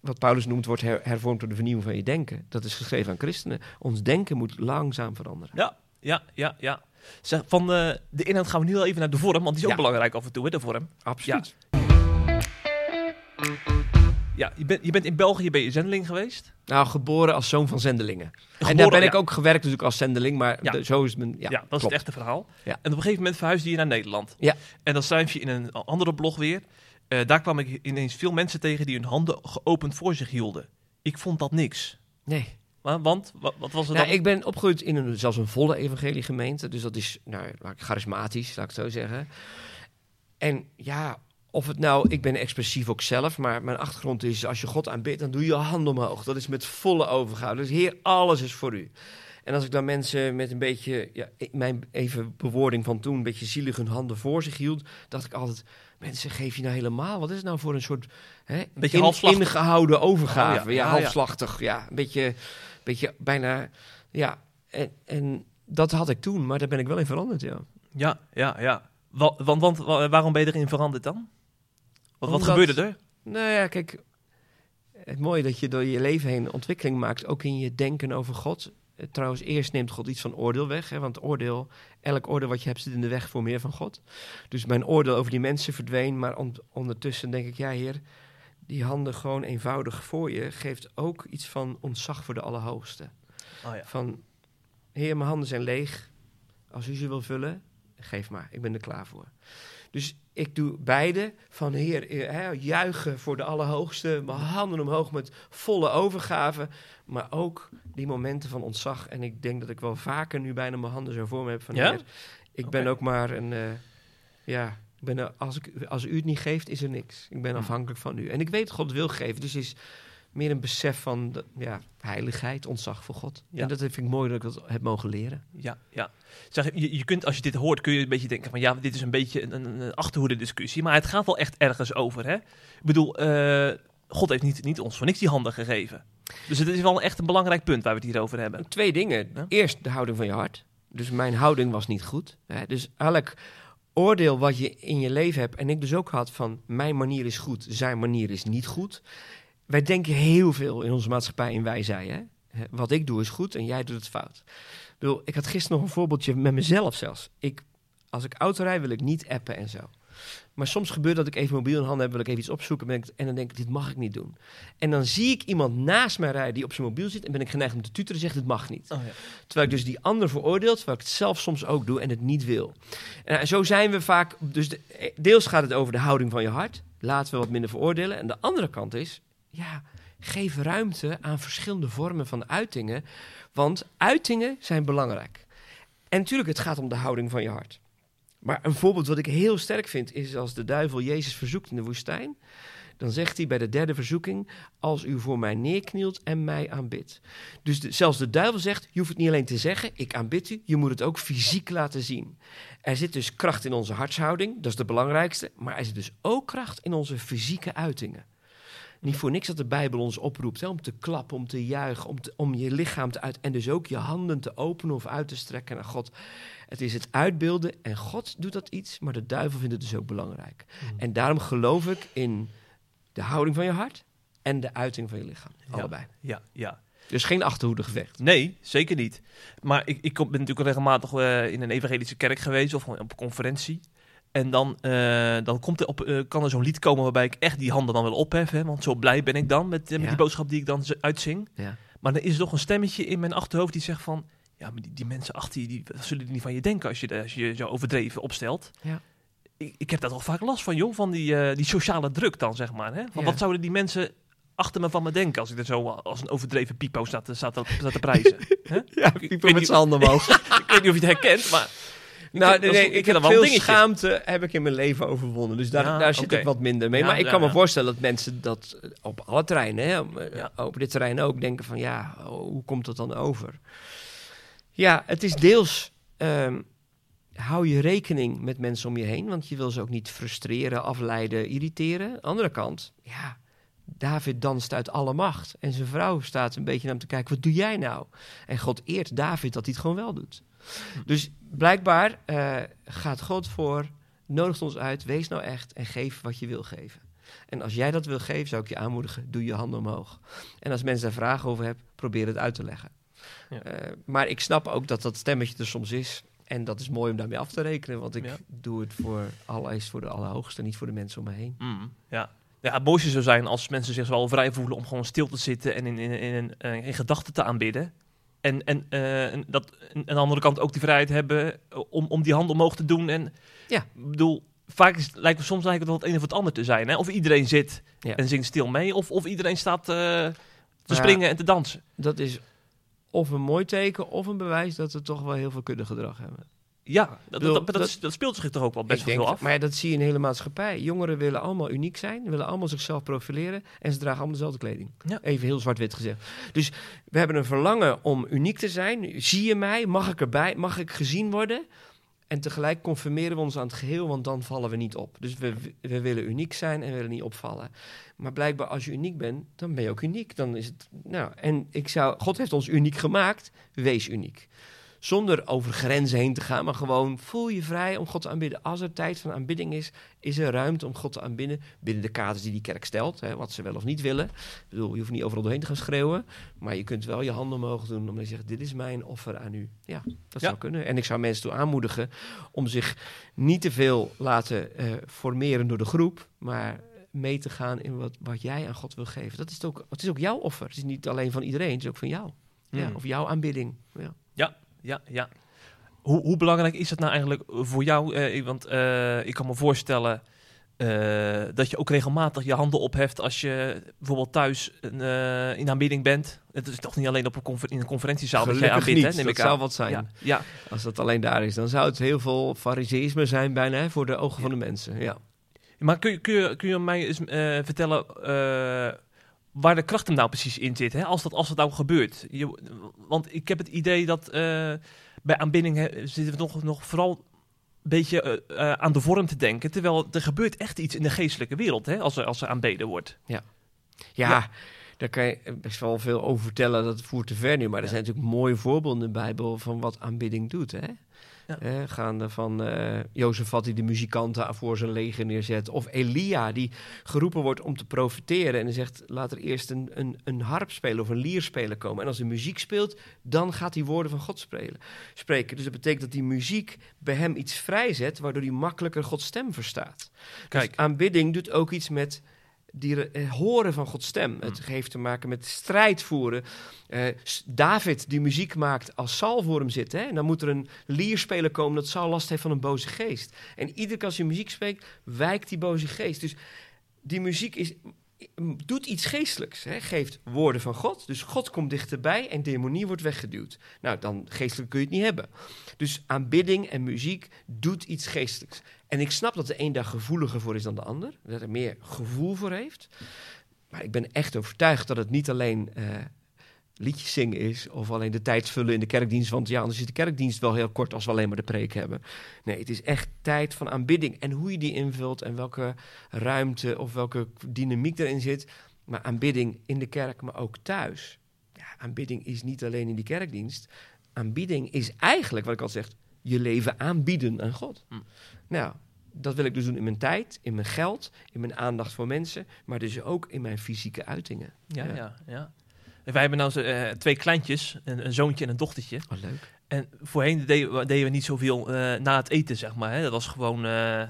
Speaker 3: Wat Paulus noemt, wordt her- hervormd door de vernieuwing van je denken. Dat is geschreven aan christenen. Ons denken moet langzaam veranderen.
Speaker 2: Ja, ja, ja, ja. Zeg, van de, de inhoud gaan we nu wel even naar de vorm, want die is ook belangrijk af en toe, hè, de vorm.
Speaker 3: Absoluut.
Speaker 2: Ja, je, bent je bent in België ben je zendeling geweest.
Speaker 3: Nou, geboren als zoon van zendelingen. en
Speaker 2: Geboren-
Speaker 3: daar ben ik
Speaker 2: ja.
Speaker 3: ook gewerkt natuurlijk als zendeling, maar
Speaker 2: Ja.
Speaker 3: de- zo is het mijn... Ja,
Speaker 2: Ja, dat is het echte verhaal.
Speaker 3: Ja.
Speaker 2: En op een gegeven moment verhuisde je naar Nederland.
Speaker 3: Ja.
Speaker 2: En dan schrijf je in een andere blog weer. eh, daar kwam ik ineens veel mensen tegen die hun handen geopend voor zich hielden. Ik vond dat niks.
Speaker 3: Nee.
Speaker 2: Maar, want, wat, wat was het
Speaker 3: Nou,
Speaker 2: dan?
Speaker 3: ik ben opgegroeid in een, zelfs een volle evangeliegemeente. Dus dat is nou, charismatisch, laat ik het zo zeggen. En ja, of het nou... Ik ben expressief ook zelf, maar mijn achtergrond is... als je God aanbidt, dan doe je je hand omhoog. Dat is met volle overgave. Dus Heer, alles is voor u. En als ik dan mensen met een beetje... Ja, ik- mijn even bewoording van toen... een beetje zielig hun handen voor zich hield... dacht ik altijd... Mensen, geef je nou helemaal... Wat is het nou voor een soort... Hè,
Speaker 2: beetje halfslachtig.
Speaker 3: Ingehouden overgave.
Speaker 2: Oh
Speaker 3: ja,
Speaker 2: ja,
Speaker 3: halfslachtig. Ja, een beetje, beetje bijna... Ja, en, en dat had ik toen, maar daar ben ik wel in veranderd, ja.
Speaker 2: Ja, ja, ja. Wa- Want, want, wa- waarom ben je erin veranderd dan? Wat, wat
Speaker 3: Omdat-
Speaker 2: gebeurde er?
Speaker 3: Nou ja, kijk, het mooie dat je door je leven heen ontwikkeling maakt, ook in je denken over God. Eh, Trouwens, eerst neemt God iets van oordeel weg, hè, want oordeel, elk oordeel wat je hebt zit in de weg voor meer van God. Dus mijn oordeel over die mensen verdween, maar on- ondertussen denk ik, ja heer, die handen gewoon eenvoudig voor je geeft ook iets van ontzag voor de Allerhoogste.
Speaker 2: Oh ja.
Speaker 3: Van, heer, mijn handen zijn leeg. Als u ze wil vullen, geef maar. Ik ben er klaar voor. Dus ik doe beide. Van, heer, eh, juichen voor de Allerhoogste. Mijn handen omhoog met volle overgave. Maar ook die momenten van ontzag. En ik denk dat ik wel vaker nu bijna mijn handen zo voor me heb. Van,
Speaker 2: Ja?
Speaker 3: heer, ik ben ook maar een... eh, ja, ben er, als, ik, als u het niet geeft, is er niks. Ik ben
Speaker 2: Hmm.
Speaker 3: afhankelijk van u. En ik weet God wil geven. Dus is meer een besef van de, ja, heiligheid, ontzag voor God.
Speaker 2: Ja.
Speaker 3: En dat vind ik mooi dat ik dat heb mogen leren.
Speaker 2: Ja, ja. Zeg, je, je kunt, als je dit hoort, kun je een beetje denken van ja, dit is een beetje een, een, een achterhoede discussie. Maar het gaat wel echt ergens over, hè? Ik bedoel, eh, God heeft niet, niet ons voor niks die handen gegeven. Dus het is wel echt een belangrijk punt waar we het hier over hebben.
Speaker 3: Twee dingen.
Speaker 2: Ja.
Speaker 3: Eerst de houding van je hart. Dus mijn houding was niet goed. Hè? Dus elk oordeel wat je in je leven hebt, en ik dus ook had van mijn manier is goed, zijn manier is niet goed. Wij denken heel veel in onze maatschappij in wij zij. Hè? Wat ik doe is goed en jij doet het fout. Ik, bedoel, ik had gisteren nog een voorbeeldje met mezelf zelfs. Ik, als ik auto rijd, wil ik niet appen en zo. Maar soms gebeurt dat ik even mobiel in handen heb, wil ik even iets opzoeken ben ik, en dan denk ik, dit mag ik niet doen. En dan zie ik iemand naast mij rijden die op zijn mobiel zit en ben ik geneigd om te tuteren en zegt, dit mag niet.
Speaker 2: Oh, ja.
Speaker 3: Terwijl ik dus die ander veroordeel, terwijl ik het zelf soms ook doe en het niet wil. En zo zijn we vaak, dus de- eh, deels gaat het over de houding van je hart. Laten we wat minder veroordelen. En de andere kant is, ja, geef ruimte aan verschillende vormen van uitingen. Want uitingen zijn belangrijk. En natuurlijk, het gaat om de houding van je hart. Maar een voorbeeld wat ik heel sterk vind, is als de duivel Jezus verzoekt in de woestijn. Dan zegt hij bij de derde verzoeking, als u voor mij neerknielt en mij aanbidt. Dus zelfs de duivel zegt, je hoeft het niet alleen te zeggen, ik aanbid u, je moet het ook fysiek laten zien. Er zit dus kracht in onze hartshouding, dat is de belangrijkste, maar er zit dus ook kracht in onze fysieke uitingen. Niet voor niks dat de Bijbel ons oproept hè, om te klappen, om te juichen, om, te- om je lichaam te uit en dus ook je handen te openen of uit te strekken naar God. Het is het uitbeelden en God doet dat iets, maar de duivel vindt het dus ook belangrijk. En daarom geloof ik in de houding van je hart en de uiting van je lichaam.
Speaker 2: Ja.
Speaker 3: Allebei.
Speaker 2: ja, ja.
Speaker 3: Dus geen achterhoede gevecht.
Speaker 2: Nee, zeker niet. Maar ik, ik ben natuurlijk regelmatig eh, in een evangelische kerk geweest of op een conferentie. En dan, eh, dan komt er op, eh, kan er zo'n lied komen waarbij ik echt die handen dan wil opheffen. hè, Want zo blij ben ik dan met, eh, met
Speaker 3: Ja.
Speaker 2: die boodschap die ik dan uitzing.
Speaker 3: Ja.
Speaker 2: Maar dan is er toch een stemmetje in mijn achterhoofd die zegt van... Ja, maar die, die mensen achter je, die, wat zullen die niet van je denken als je, als je zo overdreven opstelt?
Speaker 3: Ja.
Speaker 2: Ik, ik heb daar toch vaak last van, joh. Van die, die sociale druk dan, zeg maar. Hè? Van. Wat zouden die mensen achter me van me denken als ik er zo als een overdreven pipo sta te, sta te, prijzen?
Speaker 3: Ja, met zijn handen omhoog.
Speaker 2: ik weet niet of je het herkent, maar...
Speaker 3: Nou, nee,
Speaker 2: ik
Speaker 3: heb
Speaker 2: wel
Speaker 3: veel schaamte heb ik in mijn leven overwonnen. Dus daar,
Speaker 2: Ja,
Speaker 3: daar zit ik wat minder mee.
Speaker 2: Ja,
Speaker 3: maar ik kan me voorstellen dat mensen dat eh, op alle terreinen, hè, op, eh, dit terrein ook, denken van ja, oh, hoe komt dat dan over? Ja, het is deels, ehm, hou je rekening met mensen om je heen, want je wil ze ook niet frustreren, afleiden, irriteren. Andere kant, ja, David danst uit alle macht. En zijn vrouw staat een beetje naar hem te kijken, wat doe jij nou? En God eert David dat hij het gewoon wel doet. Dus blijkbaar eh, gaat God voor, nodigt ons uit, wees nou echt en geef wat je wil geven. En als jij dat wil geven, zou ik je aanmoedigen, doe je handen omhoog. En als mensen daar vragen over hebben, probeer het uit te leggen.
Speaker 2: Ja.
Speaker 3: Eh, maar ik snap ook dat dat stemmetje er soms is. En dat is mooi om daarmee af te rekenen, want ik
Speaker 2: Ja.
Speaker 3: doe het voor voor de Allerhoogste, niet voor de mensen om me heen.
Speaker 2: Mm, ja. ja, het mooiste zou zijn als mensen zich wel vrij voelen om gewoon stil te zitten en in, in, in, in, in gedachten te aanbidden. En, en, eh, en dat en aan de andere kant ook die vrijheid hebben om, om die hand omhoog te doen. En
Speaker 3: Ja.
Speaker 2: ik bedoel, vaak is, lijkt het soms lijkt het wel het een of het ander te zijn. Hè? Of iedereen zit
Speaker 3: Ja.
Speaker 2: en zingt stil mee, of, of iedereen staat eh, te
Speaker 3: Ja.
Speaker 2: springen en te dansen.
Speaker 3: Dat is of een mooi teken of een bewijs dat we toch wel heel veel kundegedrag hebben.
Speaker 2: Ja, dat,
Speaker 3: bedoel,
Speaker 2: dat, speelt zich toch ook wel best wel veel af.
Speaker 3: Maar dat zie je in de hele maatschappij. Jongeren willen allemaal uniek zijn, willen allemaal zichzelf profileren en ze dragen allemaal dezelfde kleding.
Speaker 2: Ja.
Speaker 3: Even heel zwart-wit gezegd. Dus we hebben een verlangen om uniek te zijn. Zie je mij? Mag ik erbij? Mag ik gezien worden? En tegelijk conformeren we ons aan het geheel, want dan vallen we niet op. Dus we, we willen uniek zijn en willen niet opvallen. Maar blijkbaar als je uniek bent, dan ben je ook uniek. Dan is het, nou, en ik zou, God heeft ons uniek gemaakt, wees uniek. Zonder over grenzen heen te gaan, maar gewoon voel je vrij om God te aanbidden. Als er tijd van aanbidding is, is er ruimte om God te aanbidden. Binnen de kaders die die kerk stelt, hè, wat ze wel of niet willen. Ik bedoel, je hoeft niet overal doorheen te gaan schreeuwen. Maar je kunt wel je handen omhoog doen om te zeggen, dit is mijn offer aan u. Ja, dat
Speaker 2: Ja.
Speaker 3: zou kunnen. En ik zou mensen toe aanmoedigen om zich niet te veel laten eh, formeren door de groep, maar mee te gaan in wat, wat jij aan God wil geven. Dat is het ook, het is ook jouw offer. Het is niet alleen van iedereen, het is ook van jou. Ja,
Speaker 2: Hmm.
Speaker 3: of jouw aanbidding. Ja.
Speaker 2: Ja, ja. Hoe, hoe belangrijk is dat nou eigenlijk voor jou? Eh, want eh, ik kan me voorstellen eh, dat je ook regelmatig je handen opheft als je bijvoorbeeld thuis eh, in aanbidding bent. Het is toch niet alleen op een in een conferentiezaal dat jij aanbidt,
Speaker 3: niet.
Speaker 2: hè? Neem
Speaker 3: dat
Speaker 2: ik aan.
Speaker 3: zou wat zijn.
Speaker 2: Ja, ja.
Speaker 3: Als dat alleen daar is, dan zou het heel veel fariseïsme zijn bijna hè, voor de ogen van de mensen. Ja.
Speaker 2: Maar kun je, kun je, kun je mij eens vertellen waar de kracht hem nou precies in zit? Hè? Als, dat, als dat nou gebeurt. Je, want ik heb het idee dat eh, bij aanbidding hè, zitten we nog, nog vooral een beetje eh, eh, aan de vorm te denken. Terwijl er gebeurt echt iets in de geestelijke wereld hè, als, er, als er aanbeden wordt.
Speaker 3: Ja,
Speaker 2: Ja.
Speaker 3: daar kan je best wel veel over vertellen. Dat voert te ver nu. Maar er
Speaker 2: Ja.
Speaker 3: zijn natuurlijk mooie voorbeelden in de Bijbel van wat aanbidding doet. Hè?
Speaker 2: Ja.
Speaker 3: Eh, gaande van eh Jozefat die de muzikanten voor zijn leger neerzet. Of Elia die geroepen wordt om te profiteren. En hij zegt, laat er eerst een, een, een harp spelen of een lier spelen komen. En als de muziek speelt, dan gaat hij woorden van God spelen, spreken. Dus dat betekent dat die muziek bij hem iets vrijzet... waardoor hij makkelijker Gods stem verstaat.
Speaker 2: Kijk.
Speaker 3: Dus aanbidding doet ook iets met die eh, horen van Gods stem. Het
Speaker 2: Hmm.
Speaker 3: heeft te maken met strijd voeren. Eh, David die muziek maakt als Saul voor hem zit. Hè? En dan moet er een lierspeler komen dat Saul last heeft van een boze geest. En iedere keer als je muziek spreekt, wijkt die boze geest. Dus die muziek is, doet iets geestelijks. Hè? Geeft woorden van God. Dus God komt dichterbij en demonie wordt weggeduwd. Nou, dan geestelijk kun je het niet hebben. Dus aanbidding en muziek doet iets geestelijks. En ik snap dat de een daar gevoeliger voor is dan de ander. Dat er meer gevoel voor heeft. Maar ik ben echt overtuigd dat het niet alleen eh, liedjes zingen is... of alleen de tijd vullen in de kerkdienst. Want ja, anders is de kerkdienst wel heel kort als we alleen maar de preek hebben. Nee, het is echt tijd van aanbidding. En hoe je die invult en welke ruimte of welke dynamiek erin zit. Maar aanbidding in de kerk, maar ook thuis. Ja, aanbidding is niet alleen in die kerkdienst. Aanbidding is eigenlijk, wat ik al zeg, je leven aanbieden aan God.
Speaker 2: Hm.
Speaker 3: Nou, dat wil ik dus doen in mijn tijd, in mijn geld, in mijn aandacht voor mensen, maar dus ook in mijn fysieke uitingen.
Speaker 2: Ja,
Speaker 3: Ja.
Speaker 2: ja. Wij hebben nou eh, twee kleintjes, een, een zoontje en een dochtertje.
Speaker 3: Oh, leuk.
Speaker 2: En voorheen deden we, niet zoveel eh, na het eten, zeg maar. Hè. Dat was gewoon eh,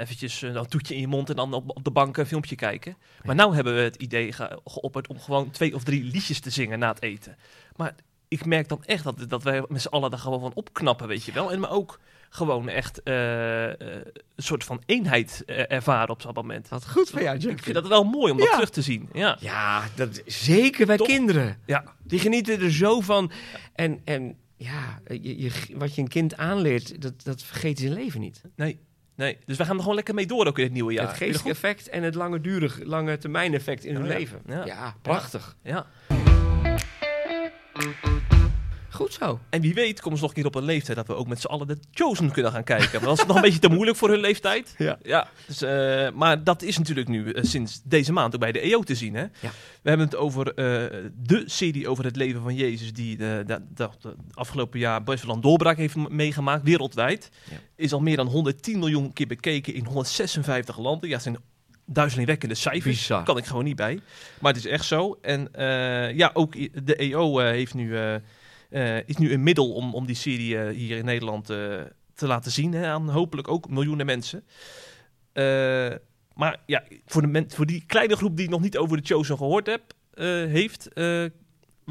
Speaker 2: eventjes een toetje in je mond en dan op, op de bank een filmpje kijken. Maar nu hebben we het idee ge- geopperd om gewoon twee of drie liedjes te zingen na het eten. Maar ik merk dan echt dat, dat wij met z'n allen daar gewoon van opknappen, weet je wel. En maar ook gewoon echt eh, eh, een soort van eenheid eh, ervaren op zo'n moment.
Speaker 3: Wat goed van jou,
Speaker 2: Ik vind dat wel mooi om dat
Speaker 3: Ja.
Speaker 2: terug te zien. Ja,
Speaker 3: Ja, dat, zeker bij kinderen.
Speaker 2: ja.
Speaker 3: Die genieten er zo van. En, en ja, je, je, wat je een kind aanleert, dat, dat vergeet zijn leven niet.
Speaker 2: nee. Nee, dus wij gaan er gewoon lekker mee door ook in het nieuwe jaar.
Speaker 3: het geestelijk effect en het langdurig, lange termijn effect in
Speaker 2: Ja,
Speaker 3: hun leven.
Speaker 2: Ja.
Speaker 3: Ja, prachtig.
Speaker 2: Ja.
Speaker 3: Goed zo.
Speaker 2: En wie weet komen ze nog een keer op een leeftijd dat we ook met z'n allen de Chosen kunnen gaan kijken. Maar dat is nog een beetje te moeilijk voor hun leeftijd.
Speaker 3: Ja.
Speaker 2: ja dus, eh, maar dat is natuurlijk nu eh, sinds deze maand ook bij de EO te zien. Hè? We hebben het over eh, de serie over het leven van Jezus, die de, de, de, de afgelopen jaar best wel een doorbraak heeft meegemaakt, wereldwijd.
Speaker 3: Ja.
Speaker 2: Is al meer dan 110 miljoen keer bekeken in 156 landen. Ja, dat zijn duizelingwekkende cijfers.
Speaker 3: Bizar.
Speaker 2: Kan ik gewoon niet bij. Maar het is echt zo. En eh, ja, ook de EO eh, heeft nu, eh, is nu een middel om, om die serie hier in Nederland te laten zien. Hè, aan hopelijk ook miljoenen mensen. Maar ja, voor, de men, voor die kleine groep die nog niet over de Chosen gehoord heb, heeft...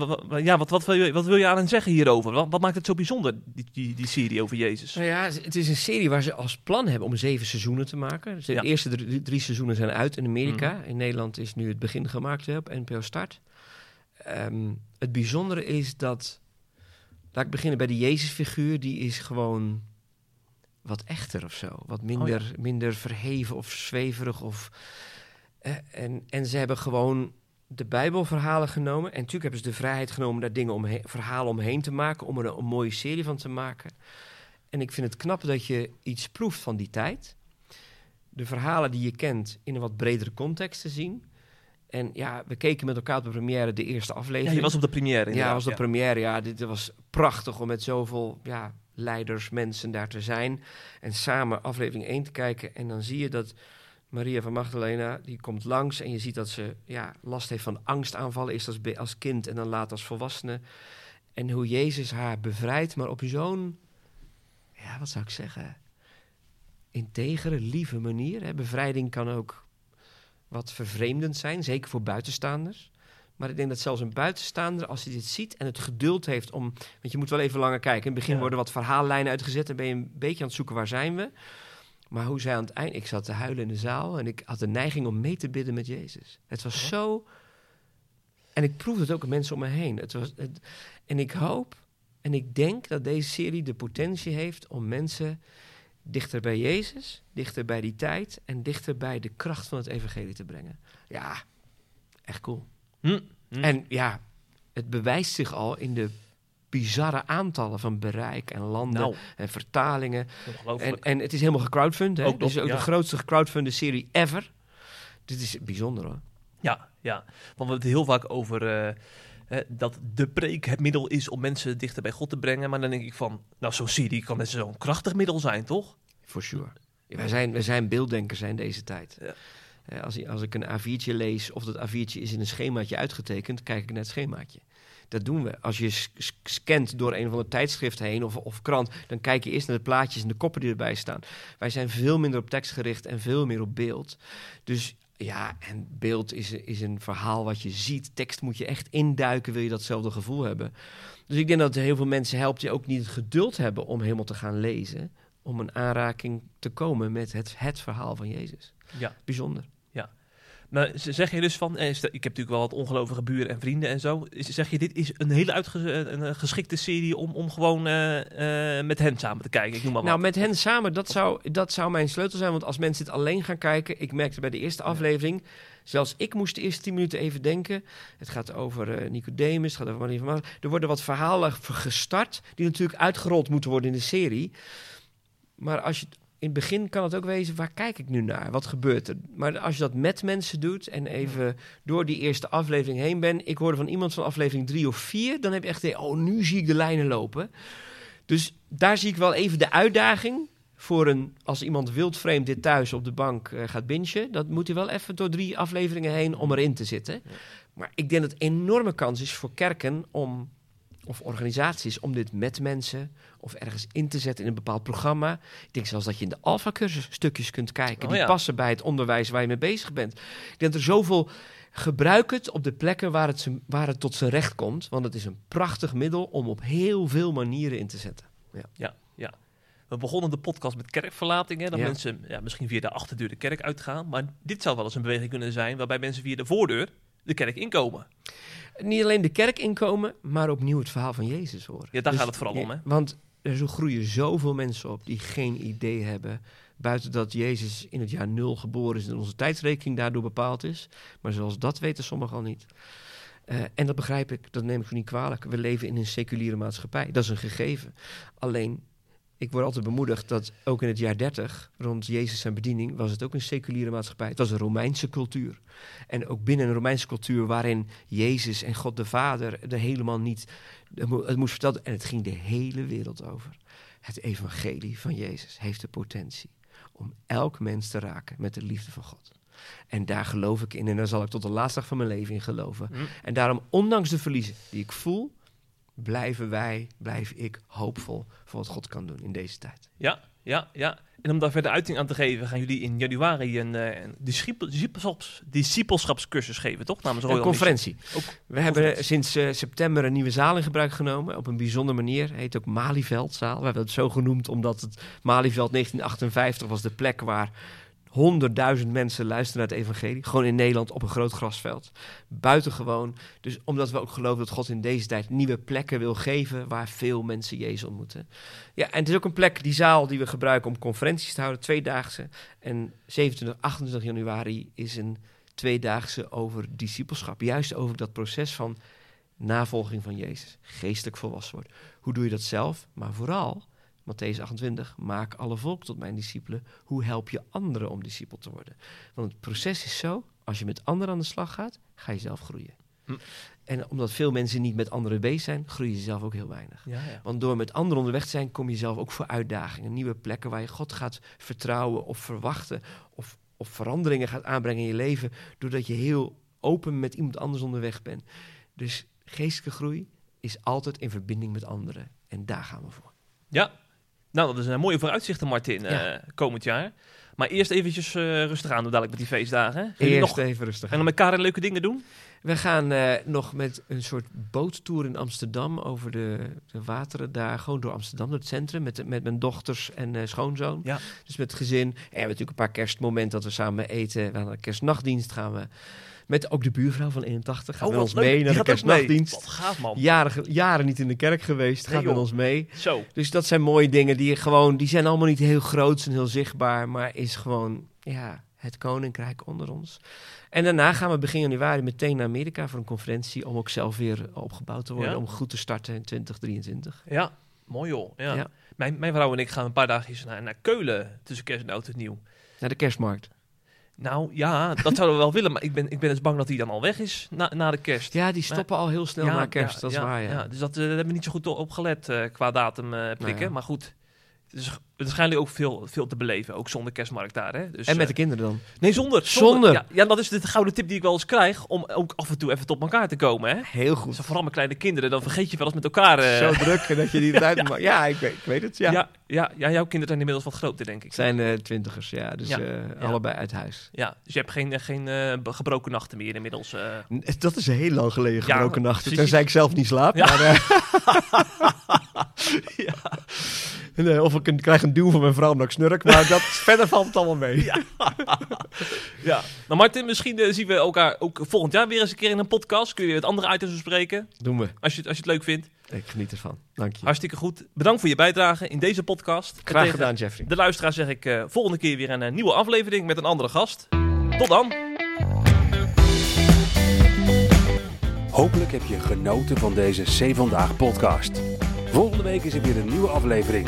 Speaker 2: eh, wa- wa- ja, wat, wat, wil je, wat wil je aan hen zeggen hierover? Wat, wat maakt het zo bijzonder, die, die, die serie over Jezus?
Speaker 3: Nou ja, het is een serie waar ze als plan hebben om zeven seizoenen te maken. Dus de
Speaker 2: Ja.
Speaker 3: eerste drie, drie seizoenen zijn uit in Amerika. In Nederland is nu het begin gemaakt hè, op NPO Start. ehm, het bijzondere is dat... Laat ik beginnen bij de Jezusfiguur. Die is gewoon wat echter of zo. Wat minder, minder verheven of zweverig. Of, eh, en, en ze hebben gewoon de Bijbelverhalen genomen. En natuurlijk hebben ze de vrijheid genomen daar dingen omheen, verhalen omheen te maken. Om er een, een mooie serie van te maken. En ik vind het knap dat je iets proeft van die tijd. De verhalen die je kent in een wat bredere context te zien. En ja, we keken met elkaar op de première de eerste aflevering.
Speaker 2: Ja, je was op de première.
Speaker 3: Ja, was de première. Ja, dit was prachtig om met zoveel ja, leiders, mensen daar te zijn. En samen aflevering 1 te kijken. En dan zie je dat Maria van Magdalena, die komt langs. En je ziet dat ze ja, last heeft van angstaanvallen. Is als, als kind en dan later als volwassene. En hoe Jezus haar bevrijdt, maar op zo'n, ja, wat zou ik zeggen, integere, lieve manier. Hè. Bevrijding kan ook wat vervreemdend zijn, zeker voor buitenstaanders. Maar ik denk dat zelfs een buitenstaander, als hij dit ziet en het geduld heeft om... Want je moet wel even langer kijken. In het begin
Speaker 2: Ja.
Speaker 3: worden wat verhaallijnen uitgezet en ben je een beetje aan het zoeken waar zijn we. Maar hoe zij aan het eind... Ik zat te huilen in de zaal en ik had de neiging om mee te bidden met Jezus. Het was zo... En ik proefde het ook aan mensen om me heen. Het was, het- en ik hoop en ik denk dat deze serie de potentie heeft om mensen dichter bij Jezus, dichter bij die tijd en dichter bij de kracht van het evangelie te brengen. Ja, echt cool.
Speaker 2: Hm, hm.
Speaker 3: En ja, het bewijst zich al in de bizarre aantallen van bereik en landen
Speaker 2: nou,
Speaker 3: en vertalingen. En, en het is helemaal gecrowdfund. Hè?
Speaker 2: Ook
Speaker 3: Dit
Speaker 2: nog,
Speaker 3: is ook
Speaker 2: ja.
Speaker 3: de grootste gecrowdfunde serie ever. Dit is bijzonder hoor.
Speaker 2: Ja, ja. Want we hebben het heel vaak over eh, dat de preek het middel is om mensen dichter bij God te brengen. Maar dan denk ik van, nou zo'n serie kan net zo'n krachtig middel zijn, toch?
Speaker 3: For sure. Ja, wij, zijn, wij zijn beelddenkers in deze tijd.
Speaker 2: Ja.
Speaker 3: Eh, Als, ik- als ik een A4'tje lees of dat A4'tje is in een schemaatje uitgetekend, kijk ik naar het schemaatje. Dat doen we. Als je scant door een of ander tijdschrift heen of, of krant, dan kijk je eerst naar de plaatjes en de koppen die erbij staan. Wij zijn veel minder op tekst gericht en veel meer op beeld. Dus ja, en beeld is, is een verhaal wat je ziet. Tekst moet je echt induiken, wil je datzelfde gevoel hebben. Dus ik denk dat heel veel mensen helpt die ook niet het geduld hebben om helemaal te gaan lezen. Om een aanraking te komen met het, het verhaal van Jezus.
Speaker 2: Ja.
Speaker 3: Bijzonder.
Speaker 2: Maar z- zeg je dus van, eh, ik heb natuurlijk wel wat ongelovige buren en vrienden en zo. Zeg je, dit is een hele uitge- een eh, geschikte serie om, om gewoon eh, eh, met hen samen te kijken? Ik noem maar wat.
Speaker 3: Nou, met hen samen, dat zou, dat zou mijn sleutel zijn. Want als mensen dit alleen gaan kijken... Ik merkte bij de eerste aflevering... Zelfs ik moest de eerste tien minuten even denken. Het gaat over eh, Nicodemus, het gaat over Maria van Magdalena. Er worden wat verhalen gestart... die natuurlijk uitgerold moeten worden in de serie. Maar als je... In het begin kan het ook wezen, waar kijk ik nu naar? Wat gebeurt er? Maar als je dat met mensen doet en even door die eerste aflevering heen bent... Ik hoorde van iemand van aflevering drie of vier... dan heb je echt, de, oh, nu zie ik de lijnen lopen. Dus daar zie ik wel even de uitdaging voor een, als iemand wildvreemd dit thuis op de bank eh, gaat bingen, dat moet hij wel even door drie afleveringen heen om erin te zitten. Maar ik denk dat het een enorme kans is voor kerken om, of organisaties om dit met mensen of ergens in te zetten in een bepaald programma. Ik denk zelfs dat je in de alfa-cursus stukjes kunt kijken
Speaker 2: Oh
Speaker 3: die
Speaker 2: ja.
Speaker 3: passen bij het onderwijs waar je mee bezig bent. Ik denk dat er zoveel gebruik het op de plekken waar het, zijn- waar het tot zijn recht komt, want het is een prachtig middel om op heel veel manieren in te zetten.
Speaker 2: Ja, ja. We begonnen de podcast met kerkverlating. Hè, dat
Speaker 3: Ja.
Speaker 2: mensen ja, misschien via de achterdeur de kerk uitgaan. Maar dit zou wel eens een beweging kunnen zijn waarbij mensen via de voordeur de kerk inkomen.
Speaker 3: Niet alleen de kerk inkomen, maar opnieuw het verhaal van Jezus horen.
Speaker 2: Ja, daar gaat het vooral om, hè?
Speaker 3: Want er groeien zoveel mensen op die geen idee hebben. Buiten dat Jezus in het jaar nul geboren is en onze tijdsrekening daardoor bepaald is. Maar zoals dat weten sommigen al niet. Eh, en dat begrijp ik, dat neem ik niet kwalijk. We leven in een seculiere maatschappij. Dat is een gegeven. Alleen, ik word altijd bemoedigd dat ook in het jaar 30, rond Jezus zijn bediening, was het ook een seculiere maatschappij. Het was een Romeinse cultuur. En ook binnen een Romeinse cultuur waarin Jezus en God de Vader er helemaal niet. Het mo- het moest verteld en het ging de hele wereld over. Het evangelie van Jezus heeft de potentie om elk mens te raken met de liefde van God. En daar geloof ik in en daar zal ik tot de laatste dag van mijn leven in geloven.
Speaker 2: Hm.
Speaker 3: En daarom, ondanks de verliezen die ik voel, blijven wij, blijf ik hoopvol voor wat God kan doen in deze tijd.
Speaker 2: Ja, ja, ja. En om daar verder uiting aan te geven, gaan jullie in januari een, eh, een discipel- discipelschaps- discipelschapscursus geven, toch? Namens
Speaker 3: Een
Speaker 2: Royal
Speaker 3: conferentie.
Speaker 2: Mission. Ook
Speaker 3: We hebben
Speaker 2: conferentie.
Speaker 3: sinds eh, september een nieuwe zaal in gebruik genomen. Op een bijzondere manier. Heet ook Malieveldzaal. We hebben het zo genoemd omdat het Malieveld 1958 was de plek waar Honderdduizend mensen luisteren naar het evangelie. Gewoon in Nederland op een groot grasveld. Buitengewoon. Dus omdat we ook geloven dat God in deze tijd nieuwe plekken wil geven waar veel mensen Jezus ontmoeten. Ja, en het is ook een plek, die zaal die we gebruiken om conferenties te houden, tweedaagse. En 27, 28 januari is een tweedaagse over discipelschap. Juist over dat proces van navolging van Jezus. Geestelijk volwassen worden. Hoe doe je dat zelf? Maar vooral, Matthäus 28, maak alle volk tot mijn discipelen. Hoe help je anderen om discipel te worden? Want het proces is zo, als je met anderen aan de slag gaat, ga je zelf groeien.
Speaker 2: Hm.
Speaker 3: En omdat veel mensen niet met anderen bezig zijn, groei je zelf ook heel weinig.
Speaker 2: Ja, ja.
Speaker 3: Want door met anderen onderweg te zijn, kom je zelf ook voor uitdagingen. Nieuwe plekken waar je God gaat vertrouwen of verwachten. Of, of veranderingen gaat aanbrengen in je leven. Doordat je heel open met iemand anders onderweg bent. Dus geestelijke groei is altijd in verbinding met anderen. En daar gaan we voor.
Speaker 2: Ja, nou dat is een mooie vooruitzichten Martin,
Speaker 3: Ja.
Speaker 2: eh, komend jaar. Maar eerst eventjes eh, rustig aan doen dadelijk met die feestdagen. Gaan
Speaker 3: Eerst
Speaker 2: nog,
Speaker 3: even rustig.
Speaker 2: en dan met Karen leuke dingen doen?
Speaker 3: We gaan eh, nog met een soort boottour in Amsterdam over de, de wateren daar. Gewoon door Amsterdam, door het centrum. Met, met mijn dochters en schoonzoon.
Speaker 2: Ja.
Speaker 3: Dus met het gezin. En we hebben natuurlijk een paar kerstmomenten dat we samen eten. We gaan naar kerstnachtdienst gaan we. Met ook de buurvrouw van 81. Gaat
Speaker 2: Oh,
Speaker 3: met ons
Speaker 2: leuk.
Speaker 3: mee
Speaker 2: Die
Speaker 3: naar de kerstnachtdienst.
Speaker 2: Wat gaaf man.
Speaker 3: Jaren, jaren niet in de kerk geweest.
Speaker 2: Nee,
Speaker 3: Gaat met ons mee.
Speaker 2: Zo.
Speaker 3: Dus dat zijn mooie dingen die gewoon, die zijn allemaal niet heel groot en heel zichtbaar, maar is gewoon, ja, het koninkrijk onder ons. En daarna gaan we begin januari meteen naar Amerika voor een conferentie om ook zelf weer opgebouwd te worden,
Speaker 2: Ja.
Speaker 3: om goed te starten in 2023.
Speaker 2: Ja, mooi joh. Ja.
Speaker 3: Ja.
Speaker 2: Mijn, mijn vrouw en ik gaan een paar dagjes naar, naar Keulen tussen kerst en oud en nieuw.
Speaker 3: Naar de kerstmarkt.
Speaker 2: Nou ja, dat zouden we wel willen, maar ik ben, ik ben dus bang dat die dan al weg is na, na de kerst.
Speaker 3: Ja, die stoppen al heel snel na kerst,
Speaker 2: ja,
Speaker 3: dat is
Speaker 2: ja,
Speaker 3: waar, ja.
Speaker 2: Dus dat, eh, daar hebben we niet zo goed op gelet eh, qua datum prikken.
Speaker 3: Nou ja.
Speaker 2: Maar goed, het is waarschijnlijk ook veel, veel te beleven, ook zonder kerstmarkt daar. Hè? Dus,
Speaker 3: En met
Speaker 2: eh,
Speaker 3: de kinderen dan.
Speaker 2: Nee, zonder.
Speaker 3: Zonder?
Speaker 2: Ja, ja, dat is de gouden tip die ik wel eens krijg, om ook af en toe even tot elkaar te komen. Hè?
Speaker 3: Heel goed.
Speaker 2: Dus vooral met kleine kinderen, dan vergeet je wel eens met elkaar. eh,
Speaker 3: Zo druk dat je die tijd maakt. Ja, ik weet, ik weet het, ja.
Speaker 2: ja. Ja, ja, jouw kinderen zijn inmiddels wat groter, denk ik.
Speaker 3: Zijn eh, twintigers, ja. Dus
Speaker 2: Ja.
Speaker 3: eh,
Speaker 2: Ja.
Speaker 3: allebei uit huis.
Speaker 2: Ja, dus je hebt geen, eh, geen eh, gebroken nachten meer inmiddels. eh.
Speaker 3: Dat is heel lang geleden
Speaker 2: Ja,
Speaker 3: gebroken nachten. Tenzij ik zelf niet slaap.
Speaker 2: Ja.
Speaker 3: Maar, eh, of ik krijg een duw van mijn vrouw omdat ik snurk. Maar dat, verder valt het allemaal mee.
Speaker 2: Ja. ja. Nou Martin, misschien eh, zien we elkaar ook volgend jaar weer eens een keer in een podcast. Kun je weer wat andere items bespreken,
Speaker 3: Doen we.
Speaker 2: als je, het- als je het leuk vindt.
Speaker 3: Ik geniet ervan. Dank je.
Speaker 2: Hartstikke goed. Bedankt voor je bijdrage in deze podcast.
Speaker 3: Graag
Speaker 2: tegen
Speaker 3: gedaan, Jeffrey.
Speaker 2: De luisteraar zeg ik eh, volgende keer weer een eh, nieuwe aflevering met een andere gast. Tot dan.
Speaker 1: Hopelijk heb je genoten van deze C Vandaag podcast. Volgende week is er weer een nieuwe aflevering.